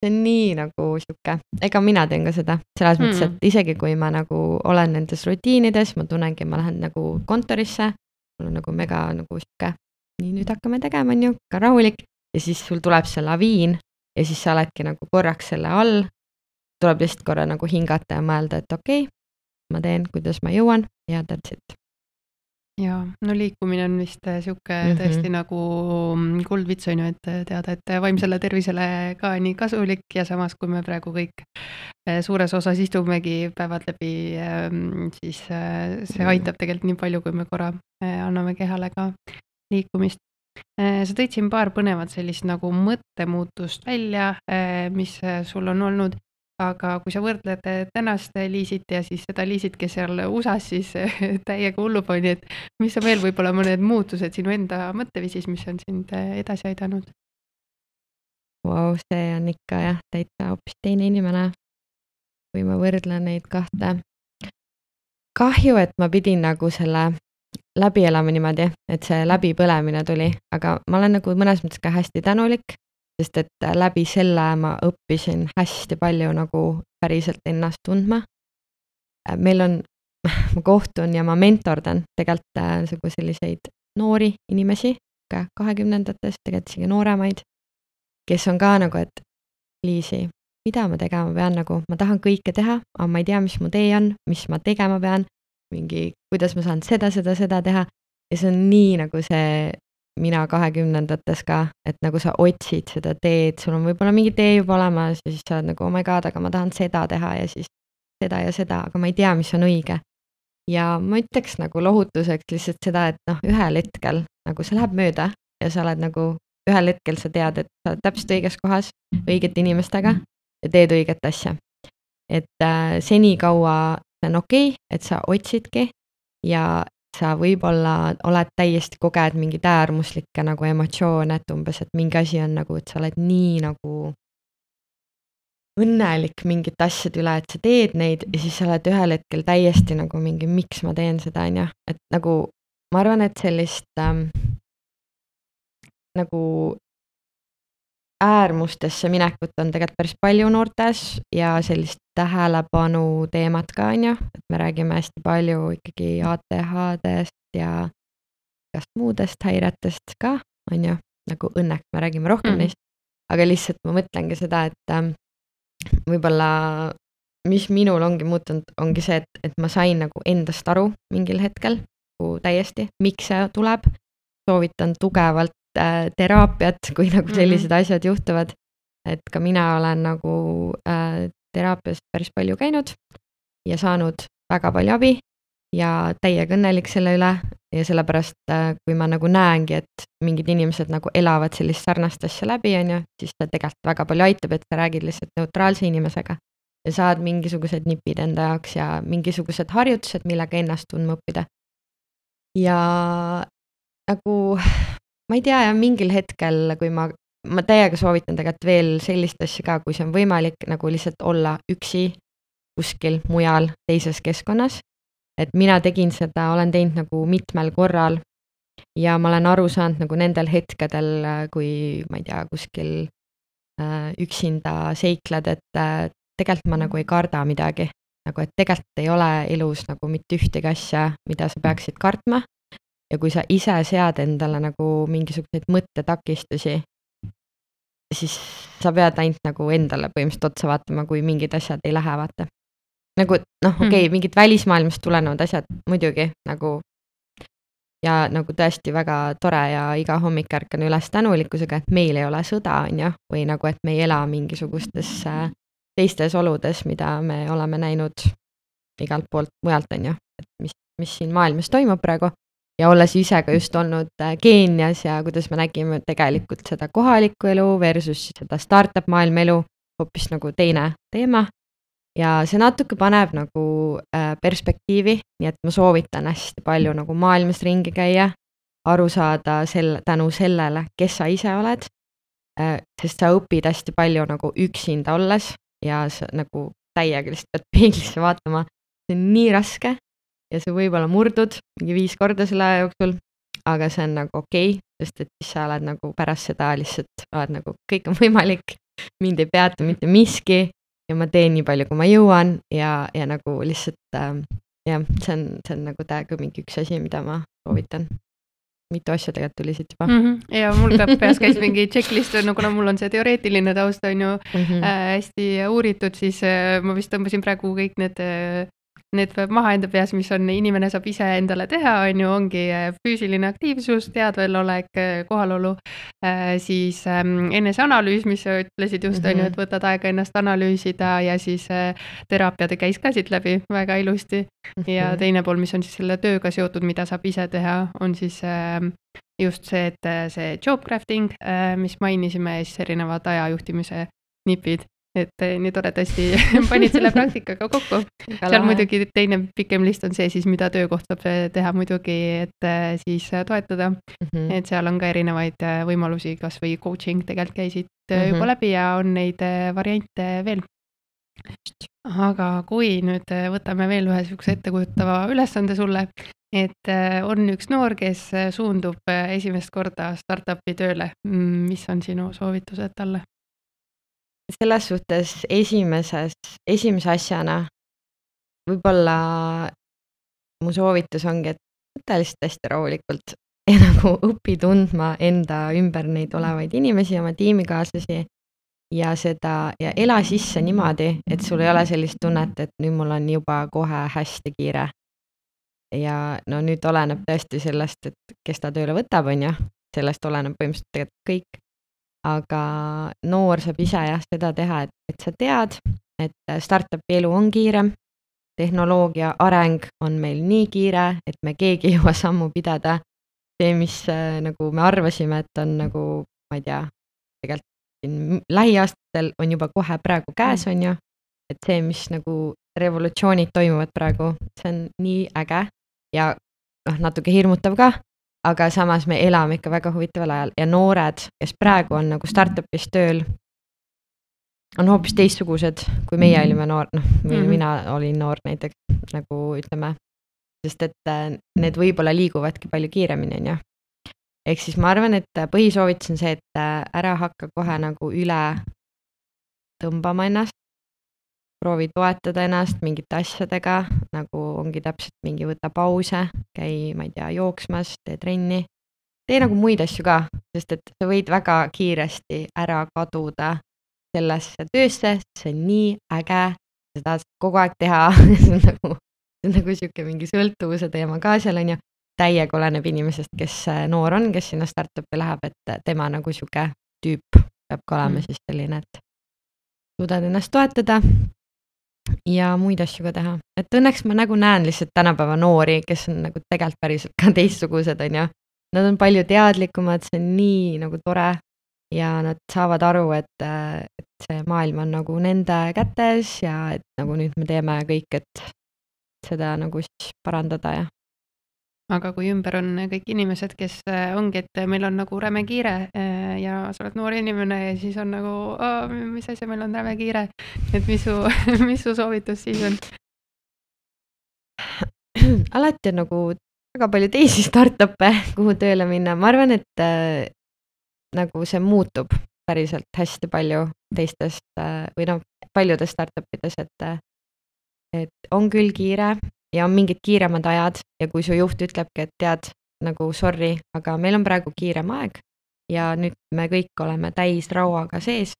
see on nii nagu sihuke, ega mina teen ka seda, selles mm. mõttes, et isegi kui ma nagu olen nendes rutiinides, ma tunnengi, ma lähen nagu kontorisse, mul on nagu mega nagu sihuke, nii nüüd hakkame tegema, on ju, ka rahulik ja siis sul tuleb see laviin ja siis sa oledki nagu korraks selle all. tuleb lihtsalt korra nagu hingata ja mõelda, et okei okay,, ma teen, kuidas ma jõuan ja that's it jaa, no liikumine on vist äh, mm -hmm. tõesti nagu mm, kuldvits on ju, et äh, teada, et äh, vaimsele tervisele ka nii kasulik ja samas, kui me praegu kõik suures osas istumegi päevad läbi, ähm, siis see aitab tegelikult nii palju, kui me korra anname kehale ka liikumist. sa tõid siin paar põnevat sellist nagu mõttemuutust välja, mis sul on olnud aga kui sa võrdled eh, tänast Liisit ja siis seda Liisit, kes seal USA-s siis eh, täiega hullu pani, et mis on veel võib-olla mõned muutused sinu enda mõtteviisis, mis on sind eh, edasi aidanud? Vau, see on ikka jah, täitsa hoopis teine inimene, kui ma võrdlen neid kahte. kahju, et ma pidin nagu selle läbi elama niimoodi, et see läbipõlemine tuli, aga ma olen nagu mõnes mõttes ka hästi tänulik sest et äh, läbi selle ma õppisin hästi palju nagu päriselt ennast tundma. Äh, meil on, ma kohtun ja ma mentordan tegelikult äh, nagu selliseid noori inimesi, ka kahekümnendates, tegelikult isegi nooremaid, kes on ka nagu, et Liisi, mida ma tegema pean, nagu ma tahan kõike teha, aga ma ei tea, mis mu tee on, mis ma tegema pean, mingi, kuidas ma saan seda, seda, seda teha. ja see on nii nagu see mina kahekümnendates ka, et nagu sa otsid seda teed, sul on võib-olla mingi tee juba olemas ja siis sa oled nagu oh my god, aga ma tahan seda teha ja siis seda ja seda, aga ma ei tea, mis on õige. ja ma ütleks nagu lohutuseks lihtsalt seda, et noh, ühel hetkel nagu see läheb mööda ja sa oled nagu, ühel hetkel sa tead, et sa oled täpselt õiges kohas, õigete inimestega ja teed õiget asja. et äh, senikaua see on okei okay,, et sa otsidki ja sa võib-olla oled täiesti, koged mingeid äärmuslikke nagu emotsioone, et umbes, et mingi asi on nagu, et sa oled nii nagu õnnelik mingite asjade üle, et sa teed neid ja siis sa oled ühel hetkel täiesti nagu mingi, miks ma teen seda, on ju, et nagu ma arvan, et sellist ähm, nagu äärmustesse minekut on tegelikult päris palju noortes ja sellist tähelepanu teemat ka, on ju, et me räägime hästi palju ikkagi ATHD-st ja igast muudest häiretest ka, on ju, nagu õnneks me räägime rohkem mm. neist. aga lihtsalt ma mõtlengi seda, et ähm, võib-olla, mis minul ongi muutunud, ongi see, et, et ma sain nagu endast aru mingil hetkel nagu täiesti, miks see tuleb. soovitan tugevalt teraapiat, kui nagu mhm. sellised mm -hmm. asjad juhtuvad. et ka mina olen nagu äh, teraapias päris palju käinud ja saanud väga palju abi ja täiega õnnelik selle üle ja sellepärast, äh, kui ma nagu näengi, et mingid inimesed nagu elavad sellist sarnast asja läbi, on ju, siis ta tegelikult väga palju aitab, et sa räägid lihtsalt neutraalse inimesega ja saad mingisugused nipid enda jaoks ja mingisugused harjutused, millega ennast tundma õppida. ja nagu ma ei tea jah, mingil hetkel, kui ma, ma täiega soovitan tegelikult veel sellist asja ka, kui see on võimalik, nagu lihtsalt olla üksi kuskil mujal teises keskkonnas. et mina tegin seda, olen teinud nagu mitmel korral ja ma olen aru saanud nagu nendel hetkedel, kui ma ei tea, kuskil äh, üksinda seikled, et äh, tegelikult ma nagu ei karda midagi. nagu, et tegelikult ei ole elus nagu mitte ühtegi asja, mida sa peaksid kartma ja kui sa ise sead endale nagu mingisuguseid mõttetakistusi, siis sa pead ainult nagu endale põhimõtteliselt otsa vaatama, kui mingid asjad ei lähe, vaata. nagu noh, okei okay, hmm., mingid välismaailmast tulenevad asjad muidugi nagu ja nagu tõesti väga tore ja iga hommik ärkan üles tänulikkusega, et meil ei ole sõda, on ju, või nagu, et me ei ela mingisugustes äh, teistes oludes, mida me oleme näinud igalt poolt mujalt, on ju, et mis, mis siin maailmas toimub praegu ja olles ise ka just olnud äh, Keenias ja kuidas me nägime tegelikult seda kohalikku elu versus seda startup maailma elu, hoopis nagu teine teema. ja see natuke paneb nagu äh, perspektiivi, nii et ma soovitan hästi palju nagu maailmas ringi käia aru saada sel-, tänu sellele, kes sa ise oled. sest sa õpid hästi palju nagu üksinda olles ja sa nagu täiega lihtsalt pead peeglisse vaatama. see on nii raske ja sa võib-olla murdud mingi viis korda selle aja jooksul, aga see on nagu okei okay,, sest et siis sa oled nagu pärast seda lihtsalt oled nagu kõik on võimalik, mind ei peata mitte miski ja ma teen nii palju, kui ma jõuan ja, ja nagu lihtsalt äh, jah, see on, see on nagu täiega mingi üks asi, mida ma soovitan mitu asja tegelikult tuli siit juba mm. -hmm. ja mul ka peas käis mingi checklist, no kuna mul on see teoreetiline taust on ju mm -hmm. äh, hästi uuritud, siis äh, ma vist tõmbasin praegu kõik need äh, need peab maha enda peas, mis on, inimene saab ise endale teha, on ju, ongi äh, füüsiline aktiivsus, teadvelolek, äh, kohalolu, äh, siis ähm, eneseanalüüs, mis sa ütlesid just, on ju, et mhm. võtad aega ennast analüüsida ja siis teraapia käis ka siit läbi väga ilusti. ja mhm. teine pool, mis on siis selle tööga seotud, mida saab ise teha, on siis ähm, just see, et see job crafting, mis mainisime siis erinevad ajajuhtimise nipid et eh, nii toredasti panid selle praktikaga kokku. seal muidugi teine pikem list on see siis, mida töökoht saab eh, teha muidugi, et eh, siis toetada mm. -hmm. et seal on ka erinevaid võimalusi, kasvõi coaching tegelikult käisid mm -hmm. juba läbi ja on neid variante veel. aga kui nüüd võtame veel ühe niisuguse ettekujutava ülesande sulle, et on üks noor, kes suundub esimest korda startup'i tööle, mm, mis on sinu soovitused talle? Selles suhtes esimeses, esimese asjana võib-olla mu soovitus ongi, et võta lihtsalt hästi rahulikult ja nagu õpi tundma enda ümber neid olevaid inimesi, oma tiimikaaslasi ja seda ja ela sisse niimoodi, et sul ei ole sellist tunnet, et nüüd mul on juba kohe hästi kiire. ja no nüüd oleneb tõesti sellest, et kes ta tööle võtab, on ju, sellest oleneb põhimõtteliselt tegelikult kõik aga noor saab ise jah, seda teha, et, et sa tead, et startup'i elu on kiirem, tehnoloogia areng on meil nii kiire, et me keegi ei jõua sammu pidada. see, mis äh, nagu me arvasime, et on nagu, ma ei tea, tegelikult siin lähiaastatel on juba kohe praegu käes, on ju, et see, mis nagu revolutsioonid toimuvad praegu, see on nii äge ja noh, natuke hirmutav ka, aga samas me elame ikka väga huvitaval ajal ja noored, kes praegu on nagu startup'is tööl, on hoopis teistsugused, kui meie mhm. olime noor, noh mm, -hmm. mina olin noor näiteks nagu ütleme, sest et äh, need võib-olla liiguvadki palju kiiremini, on ju. ehk siis ma arvan, et põhisoovitus on see, et äh, ära hakka kohe nagu üle tõmbama ennast, proovi toetada ennast mingite asjadega, nagu ongi täpselt mingi võta pause, käi, ma ei tea, jooksmas, tee trenni. tee nagu muid asju ka, sest et sa võid väga kiiresti ära kaduda sellesse töösse, see on nii äge, sa tahad kogu aeg teha see on nagu, see on nagu sihuke mingi sõltuvuse teema ka seal on ju. täiega oleneb inimesest, kes noor on, kes sinna startup'i läheb, et tema nagu sihuke tüüp peab ka olema mm. siis selline, et suudad ennast toetada ja muid asju ka teha, et õnneks ma nagu näen lihtsalt tänapäeva noori, kes on nagu tegelikult päriselt ka teistsugused, on ju. Nad on palju teadlikumad, see on nii nagu tore ja nad saavad aru, et, et see maailm on nagu nende kätes ja et nagu nüüd me teeme kõik, et seda nagu siis parandada ja aga kui ümber on kõik inimesed, kes ongi, et meil on nagu räme kiire ja sa oled noor inimene ja siis on nagu, mis asja, meil on räme kiire. et mis su, mis su soovitus siis on? alati on nagu väga palju teisi startup'e, kuhu tööle minna, ma arvan, et äh, nagu see muutub päriselt hästi palju teistest äh, või noh, paljudes startup ides, et äh, et on küll kiire ja on mingid kiiremad ajad ja kui su juht ütlebki, et tead, nagu sorry, aga meil on praegu kiirem aeg ja nüüd me kõik oleme täis rauaga sees,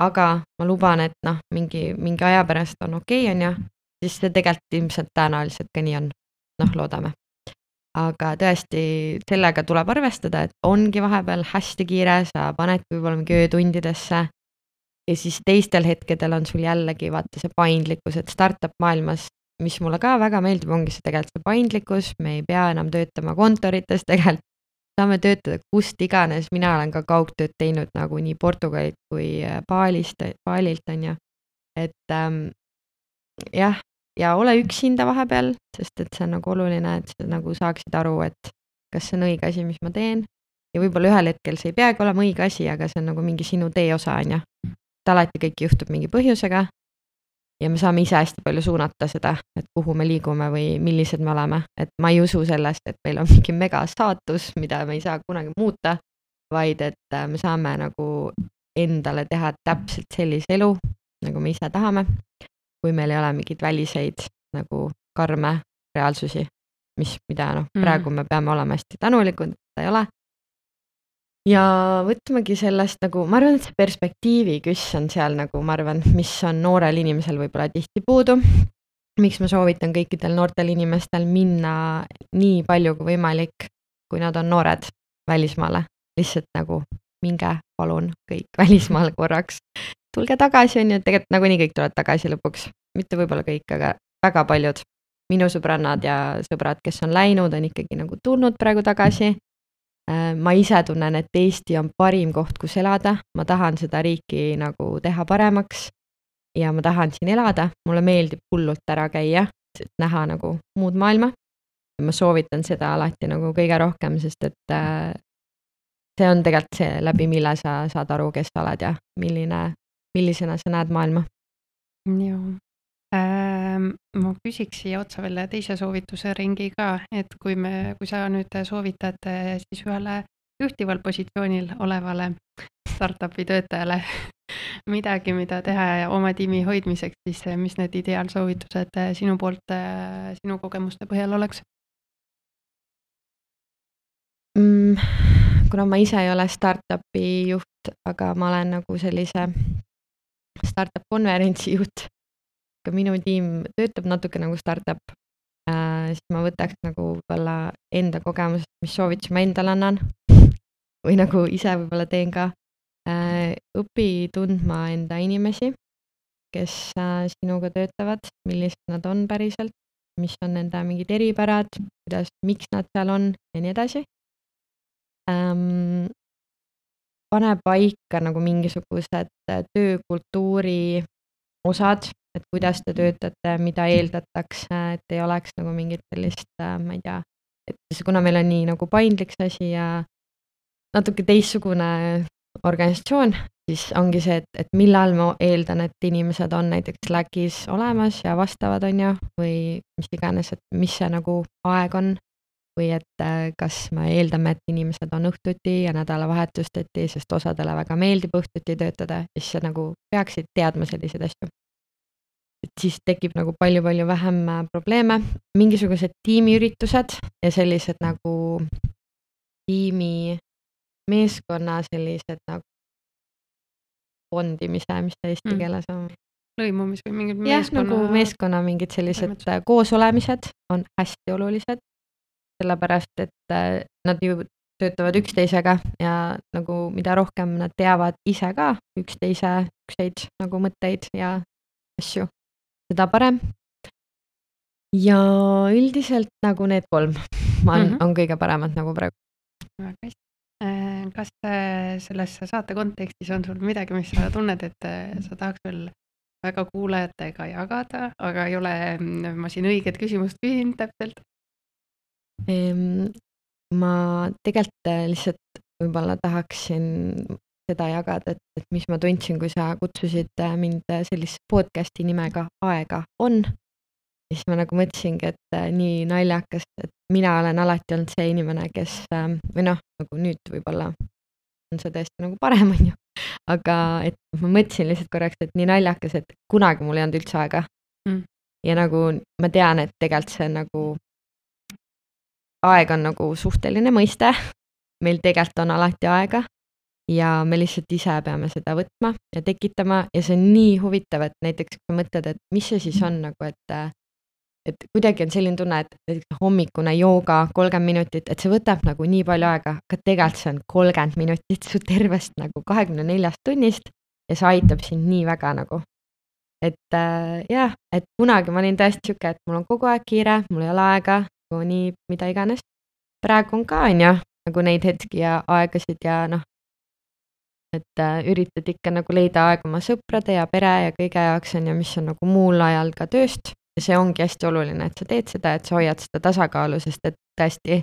aga ma luban, et noh, mingi, mingi aja pärast on okei okay,, on ju, siis see tegelikult ilmselt tõenäoliselt ka nii on. noh, loodame. aga tõesti, sellega tuleb arvestada, et ongi vahepeal hästi kiire, sa panedki võib-olla mingi öötundidesse ja siis teistel hetkedel on sul jällegi vaata see paindlikkus, et startup maailmas mis mulle ka väga meeldib, ongi see tegelikult see paindlikkus, me ei pea enam töötama kontorites, tegelikult saame töötada kust iganes, mina olen ka kaugtööd teinud nagu nii Portugalilt kui äh, Balist, Balilt on ju. et ähm, jah, ja ole üksinda vahepeal, sest et see on nagu oluline, et sa nagu saaksid aru, et kas see on õige asi, mis ma teen. ja võib-olla ühel hetkel see ei peagi olema õige asi, aga see on nagu mingi sinu tee osa, on ju. et alati kõik juhtub mingi põhjusega. Ja me saame ise hästi palju suunata seda, et kuhu me liigume või millised me oleme, et ma ei usu sellest, et meil on mingi megasaatus, mida me ei saa kunagi muuta. vaid et äh, me saame nagu endale teha täpselt sellise elu, nagu me ise tahame. kui meil ei ole mingeid väliseid nagu karme reaalsusi, mis, mida noh mm., praegu me peame olema hästi tänulikud, et ei ole. Ja võtmegi sellest nagu, ma arvan, et see perspektiivi küss on seal nagu ma arvan, mis on noorel inimesel võib-olla tihti puudu. miks ma soovitan kõikidel noortel inimestel minna nii palju kui võimalik, kui nad on noored, välismaale, lihtsalt nagu minge palun kõik välismaale korraks. tulge tagasi, on ju, tegelikult nagunii kõik tulevad tagasi lõpuks, mitte võib-olla kõik, aga väga paljud minu sõbrannad ja sõbrad, kes on läinud, on ikkagi nagu tulnud praegu tagasi. Äh, ma ise tunnen, et Eesti on parim koht, kus elada, ma tahan seda riiki nagu teha paremaks. ja ma tahan siin elada, mulle meeldib hullult ära käia, et näha nagu muud maailma. ma soovitan seda alati nagu kõige rohkem, sest et äh, see on tegelikult see, läbi mille sa saad aru, kes sa oled ja milline, millisena sa näed maailma. Ehm, ma küsiks siia otsa veel teise soovituse ringi ka, et kui me, kui sa nüüd soovitad eh, siis ühele juhtival positsioonil olevale startup'i töötajale midagi, mida teha oma tiimi hoidmiseks, siis eh, mis need ideaalsoovitused eh, sinu poolt, sinu kogemuste põhjal oleks mm,? kuna ma ise ei ole startup'i juht, aga ma olen nagu sellise startup konverentsi juht ka minu tiim töötab natuke nagu startup äh,, siis ma võtaks nagu võib-olla enda kogemusest, mis soovitusi ma endale annan või nagu ise võib-olla teen ka äh,. õpi tundma enda inimesi, kes äh, sinuga töötavad, millised nad on päriselt, mis on nende mingid eripärad, kuidas, miks nad seal on ja nii edasi ähm,. pane paika nagu mingisugused töökultuuri osad, et kuidas te töötate, mida eeldatakse, et ei oleks nagu mingit sellist, äh, ma ei tea, et kuna meil on nii nagu paindlik see asi ja natuke teistsugune organisatsioon, siis ongi see, et, et millal ma eeldan, et inimesed on näiteks Slackis olemas ja vastavad, on ju, või mis iganes, et mis see nagu aeg on. või et äh, kas me eeldame, et inimesed on õhtuti ja nädalavahetusteti, sest osadele väga meeldib õhtuti töötada, siis nagu peaksid teadma selliseid asju et siis tekib nagu palju-palju vähem äh, probleeme, mingisugused tiimiüritused ja sellised nagu tiimi, meeskonna sellised nagu bondimise, mis see eesti mm. keeles on? lõimumis või mingid jah, nagu meeskonna mingid sellised äh, koosolemised on hästi olulised, sellepärast et äh, nad ju töötavad üksteisega ja nagu mida rohkem nad teavad ise ka üksteise ükseid nagu mõtteid ja asju, seda parem. ja üldiselt nagu need kolm on mm, -hmm. on kõige paremad nagu praegu. väga hästi. Äh, kas äh, selles saate kontekstis on sul midagi, mis sa tunned, et äh, sa tahaks veel väga kuulajatega jagada, aga ei ole mm, ma siin õiget küsimust küsinud täpselt? Ma tegelikult lihtsalt võib-olla tahaksin seda jagada, et, et mis ma tundsin, kui sa kutsusid äh, mind äh, sellise podcast'i nimega Aega on. ja siis ma nagu mõtlesingi, et äh, nii naljakas, et mina olen alati olnud see inimene, kes äh, või noh, nagu nüüd võib-olla on see tõesti nagu parem, on ju. aga et ma mõtlesin lihtsalt korraks, et nii naljakas, et kunagi mul ei olnud üldse aega mm.. ja nagu ma tean, et tegelikult see nagu, aeg on nagu suhteline mõiste meil tegelikult on alati aega ja me lihtsalt ise peame seda võtma ja tekitama ja see on nii huvitav, et näiteks kui mõtled, et mis see siis on nagu, et et kuidagi on selline tunne, et näiteks hommikune jooga kolmkümmend minutit, et see võtab nagu nii palju aega, aga tegelikult see on kolmkümmend minutit su tervest nagu kahekümne neljast tunnist ja see aitab sind nii väga nagu. et äh, jah, et kunagi ma olin tõesti sihuke, et mul on kogu aeg kiire, mul ei ole aega, nii mida iganes. praegu on ka, on ju, nagu neid hetki ja aegasid ja noh, et äh, üritad ikka nagu leida aega oma sõprade ja pere ja kõige jaoks on ju, mis on nagu muul ajal ka tööst. See ongi hästi oluline, et sa teed seda, et sa hoiad seda tasakaalu, sest et tõesti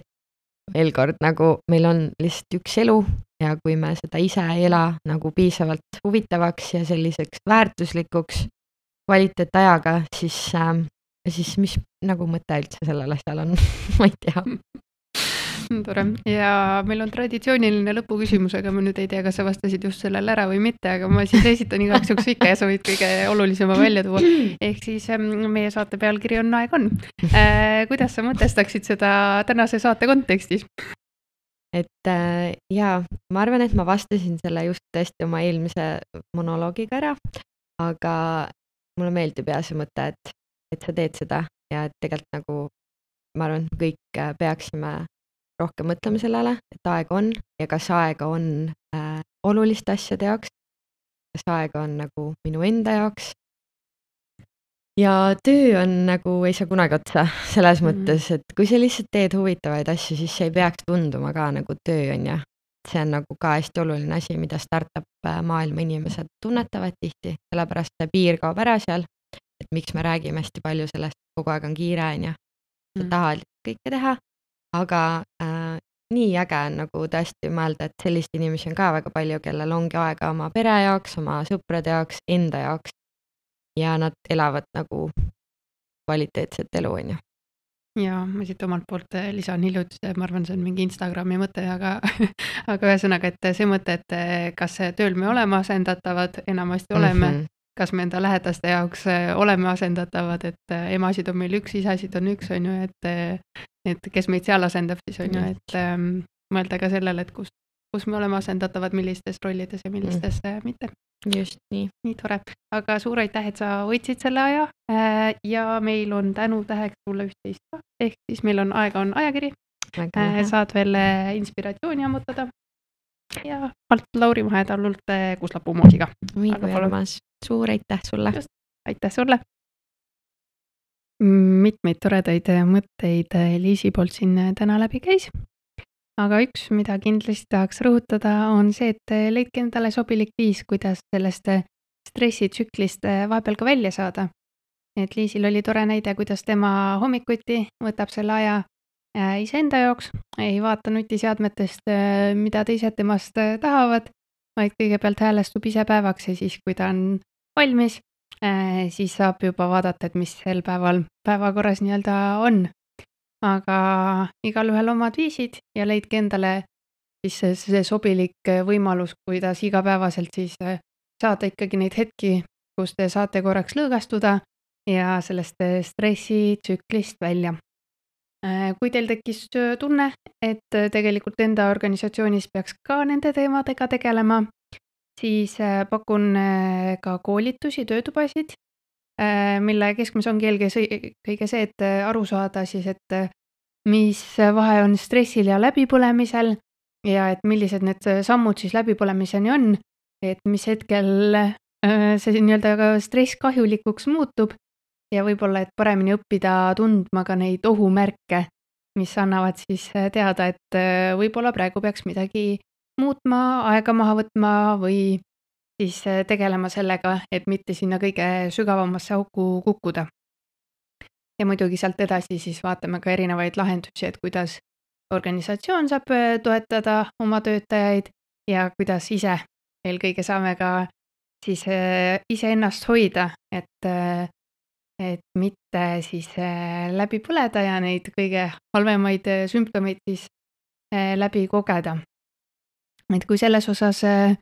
veel kord nagu meil on lihtsalt üks elu ja kui me seda ise ei ela nagu piisavalt huvitavaks ja selliseks väärtuslikuks kvaliteetajaga, siis äh,, siis mis nagu mõte üldse sellel asjal on? Ma ei tea tore ja meil on traditsiooniline lõpuküsimus, aga ma nüüd ei tea, kas sa vastasid just sellele ära või mitte, aga ma siis esitan igaks juhuks ikka ja sa võid kõige olulisema välja tuua. ehk siis ähm, meie saate pealkiri on Aeg on äh,. kuidas sa mõtestaksid seda tänase saate kontekstis? et äh, jaa, ma arvan, et ma vastasin selle just tõesti oma eelmise monoloogiga ära, aga mulle meeldib ja see mõte, et, et sa teed seda ja et tegelikult nagu ma arvan, et kõik äh, peaksime rohkem mõtlema sellele, et aega on ja kas aega on äh, oluliste asjade jaoks, kas aega on nagu minu enda jaoks. ja töö on nagu, ei saa kunagi otsa, selles mm -hmm. mõttes, et kui sa lihtsalt teed huvitavaid asju, siis see ei peaks tunduma ka nagu töö, on ju. see on nagu ka hästi oluline asi, mida startup äh, maailma inimesed tunnetavad tihti, sellepärast see piir kaob ära seal. et miks me räägime hästi palju sellest, kogu aeg on kiire, on ju. sa mm -hmm. tahad kõike teha aga äh, nii äge on nagu tõesti mõelda, et selliseid inimesi on ka väga palju, kellel ongi aega oma pere jaoks, oma sõprade jaoks, enda jaoks. ja nad elavad nagu kvaliteetset elu, on ju ja ma siit omalt poolt äh, lisan hiljuti, ma arvan, see on mingi Instagrami mõte, aga aga ühesõnaga, et see mõte, et äh, kas tööl me oleme asendatavad, enamasti oleme mm, -hmm. kas me enda lähedaste jaoks äh, oleme asendatavad, et emasid on meil üks, isasid on üks, on ju, et et kes meid seal asendab siis on ju, et ähm, mõelda ka sellele, et kus, kus me oleme asendatavad, millistes rollides ja millistes mm. äh, mitte. just nii. nii tore, aga suur aitäh, et sa võtsid selle aja äh, ja meil on tänutäheks sulle üht-teist ka, ehk siis meil on Aega on ajakiri äh,. saad veel äh, inspiratsiooni ammutada ja alt Lauri Mahedalult äh, kuuslapuu moosiga. suur aitäh sulle. aitäh sulle mitmeid toredaid mõtteid Liisi poolt siin täna läbi käis. aga üks, mida kindlasti tahaks rõhutada, on see, et leidke endale sobilik viis, kuidas sellest stressitsüklist vahepeal ka välja saada. et Liisil oli tore näide, kuidas tema hommikuti võtab selle aja iseenda jaoks, ei vaata nutiseadmetest, mida teised temast tahavad, vaid kõigepealt häälestub ise päevaks ja siis, kui ta on valmis, siis saab juba vaadata, et mis sel päeval päevakorras nii-öelda on. aga igalühel omad viisid ja leidke endale siis see, see sobilik võimalus, kuidas igapäevaselt siis äh, saada ikkagi neid hetki, kus te saate korraks lõõgastuda ja sellest äh, stressitsüklist välja. kui teil tekkis tunne, et tegelikult enda organisatsioonis peaks ka nende teemadega tegelema siis äh, pakun äh, ka koolitusi, töötubasid, äh, mille keskmes ongi eelkõige see, et aru saada siis, et mis vahe on stressil ja läbipõlemisel ja et millised need sammud siis läbipõlemiseni on, et mis hetkel see nii-öelda ka stress kahjulikuks muutub ja võib-olla, et paremini õppida tundma ka neid ohumärke, mis annavad siis teada, et võib-olla praegu peaks midagi muutma, aega maha võtma või siis äh, tegelema sellega, et mitte sinna kõige sügavamasse auku kukkuda. ja muidugi sealt edasi siis vaatame ka erinevaid lahendusi, et kuidas organisatsioon saab äh, toetada oma töötajaid ja kuidas ise eelkõige saame ka siis äh, iseennast hoida, et, et mitte siis läbi põleda ja neid kõige halvemaid sümptomeid siis läbi kogeda et kui selles osas äh,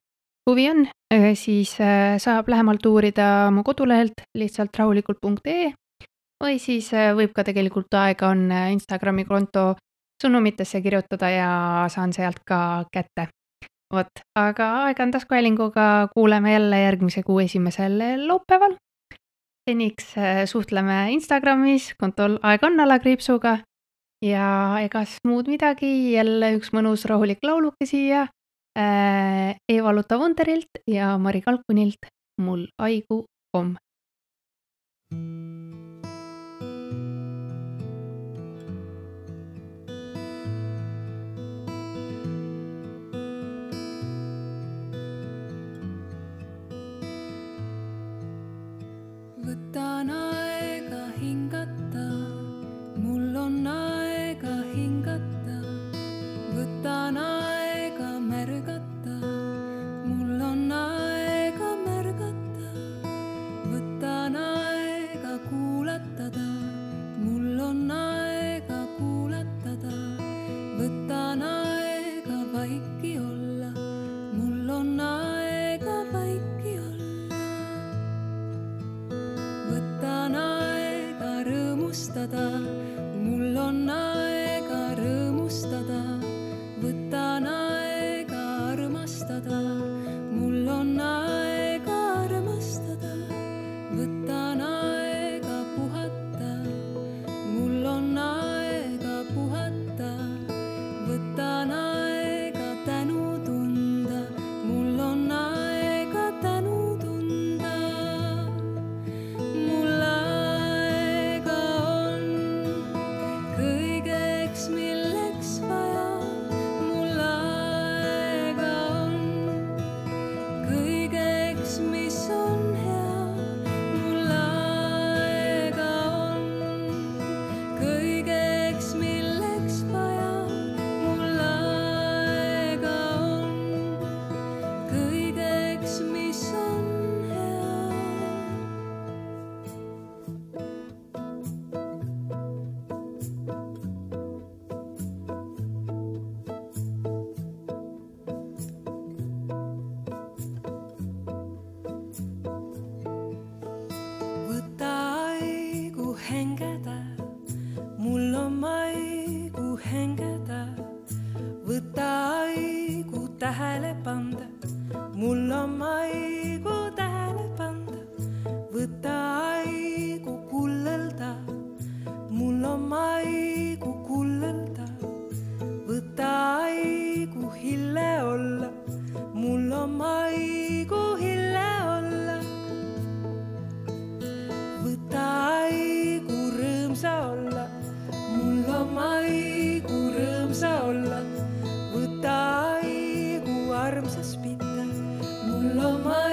huvi on, äh, siis äh, saab lähemalt uurida mu kodulehelt lihtsalt rahulikult.ee või siis võib ka tegelikult aega on Instagrami konto sõnumitesse kirjutada ja saan sealt ka kätte. vot, aga aeg on taskuhäälinguga, kuuleme jälle järgmise kuu esimesel laupäeval. seniks suhtleme Instagramis kontol aeg on alakriipsuga ja egas muud midagi, jälle üks mõnus rahulik lauluke siia Äh, Eeva Luta Wunderilt ja Mari Kalkunilt Mul aigu om. võtan aega. solo más.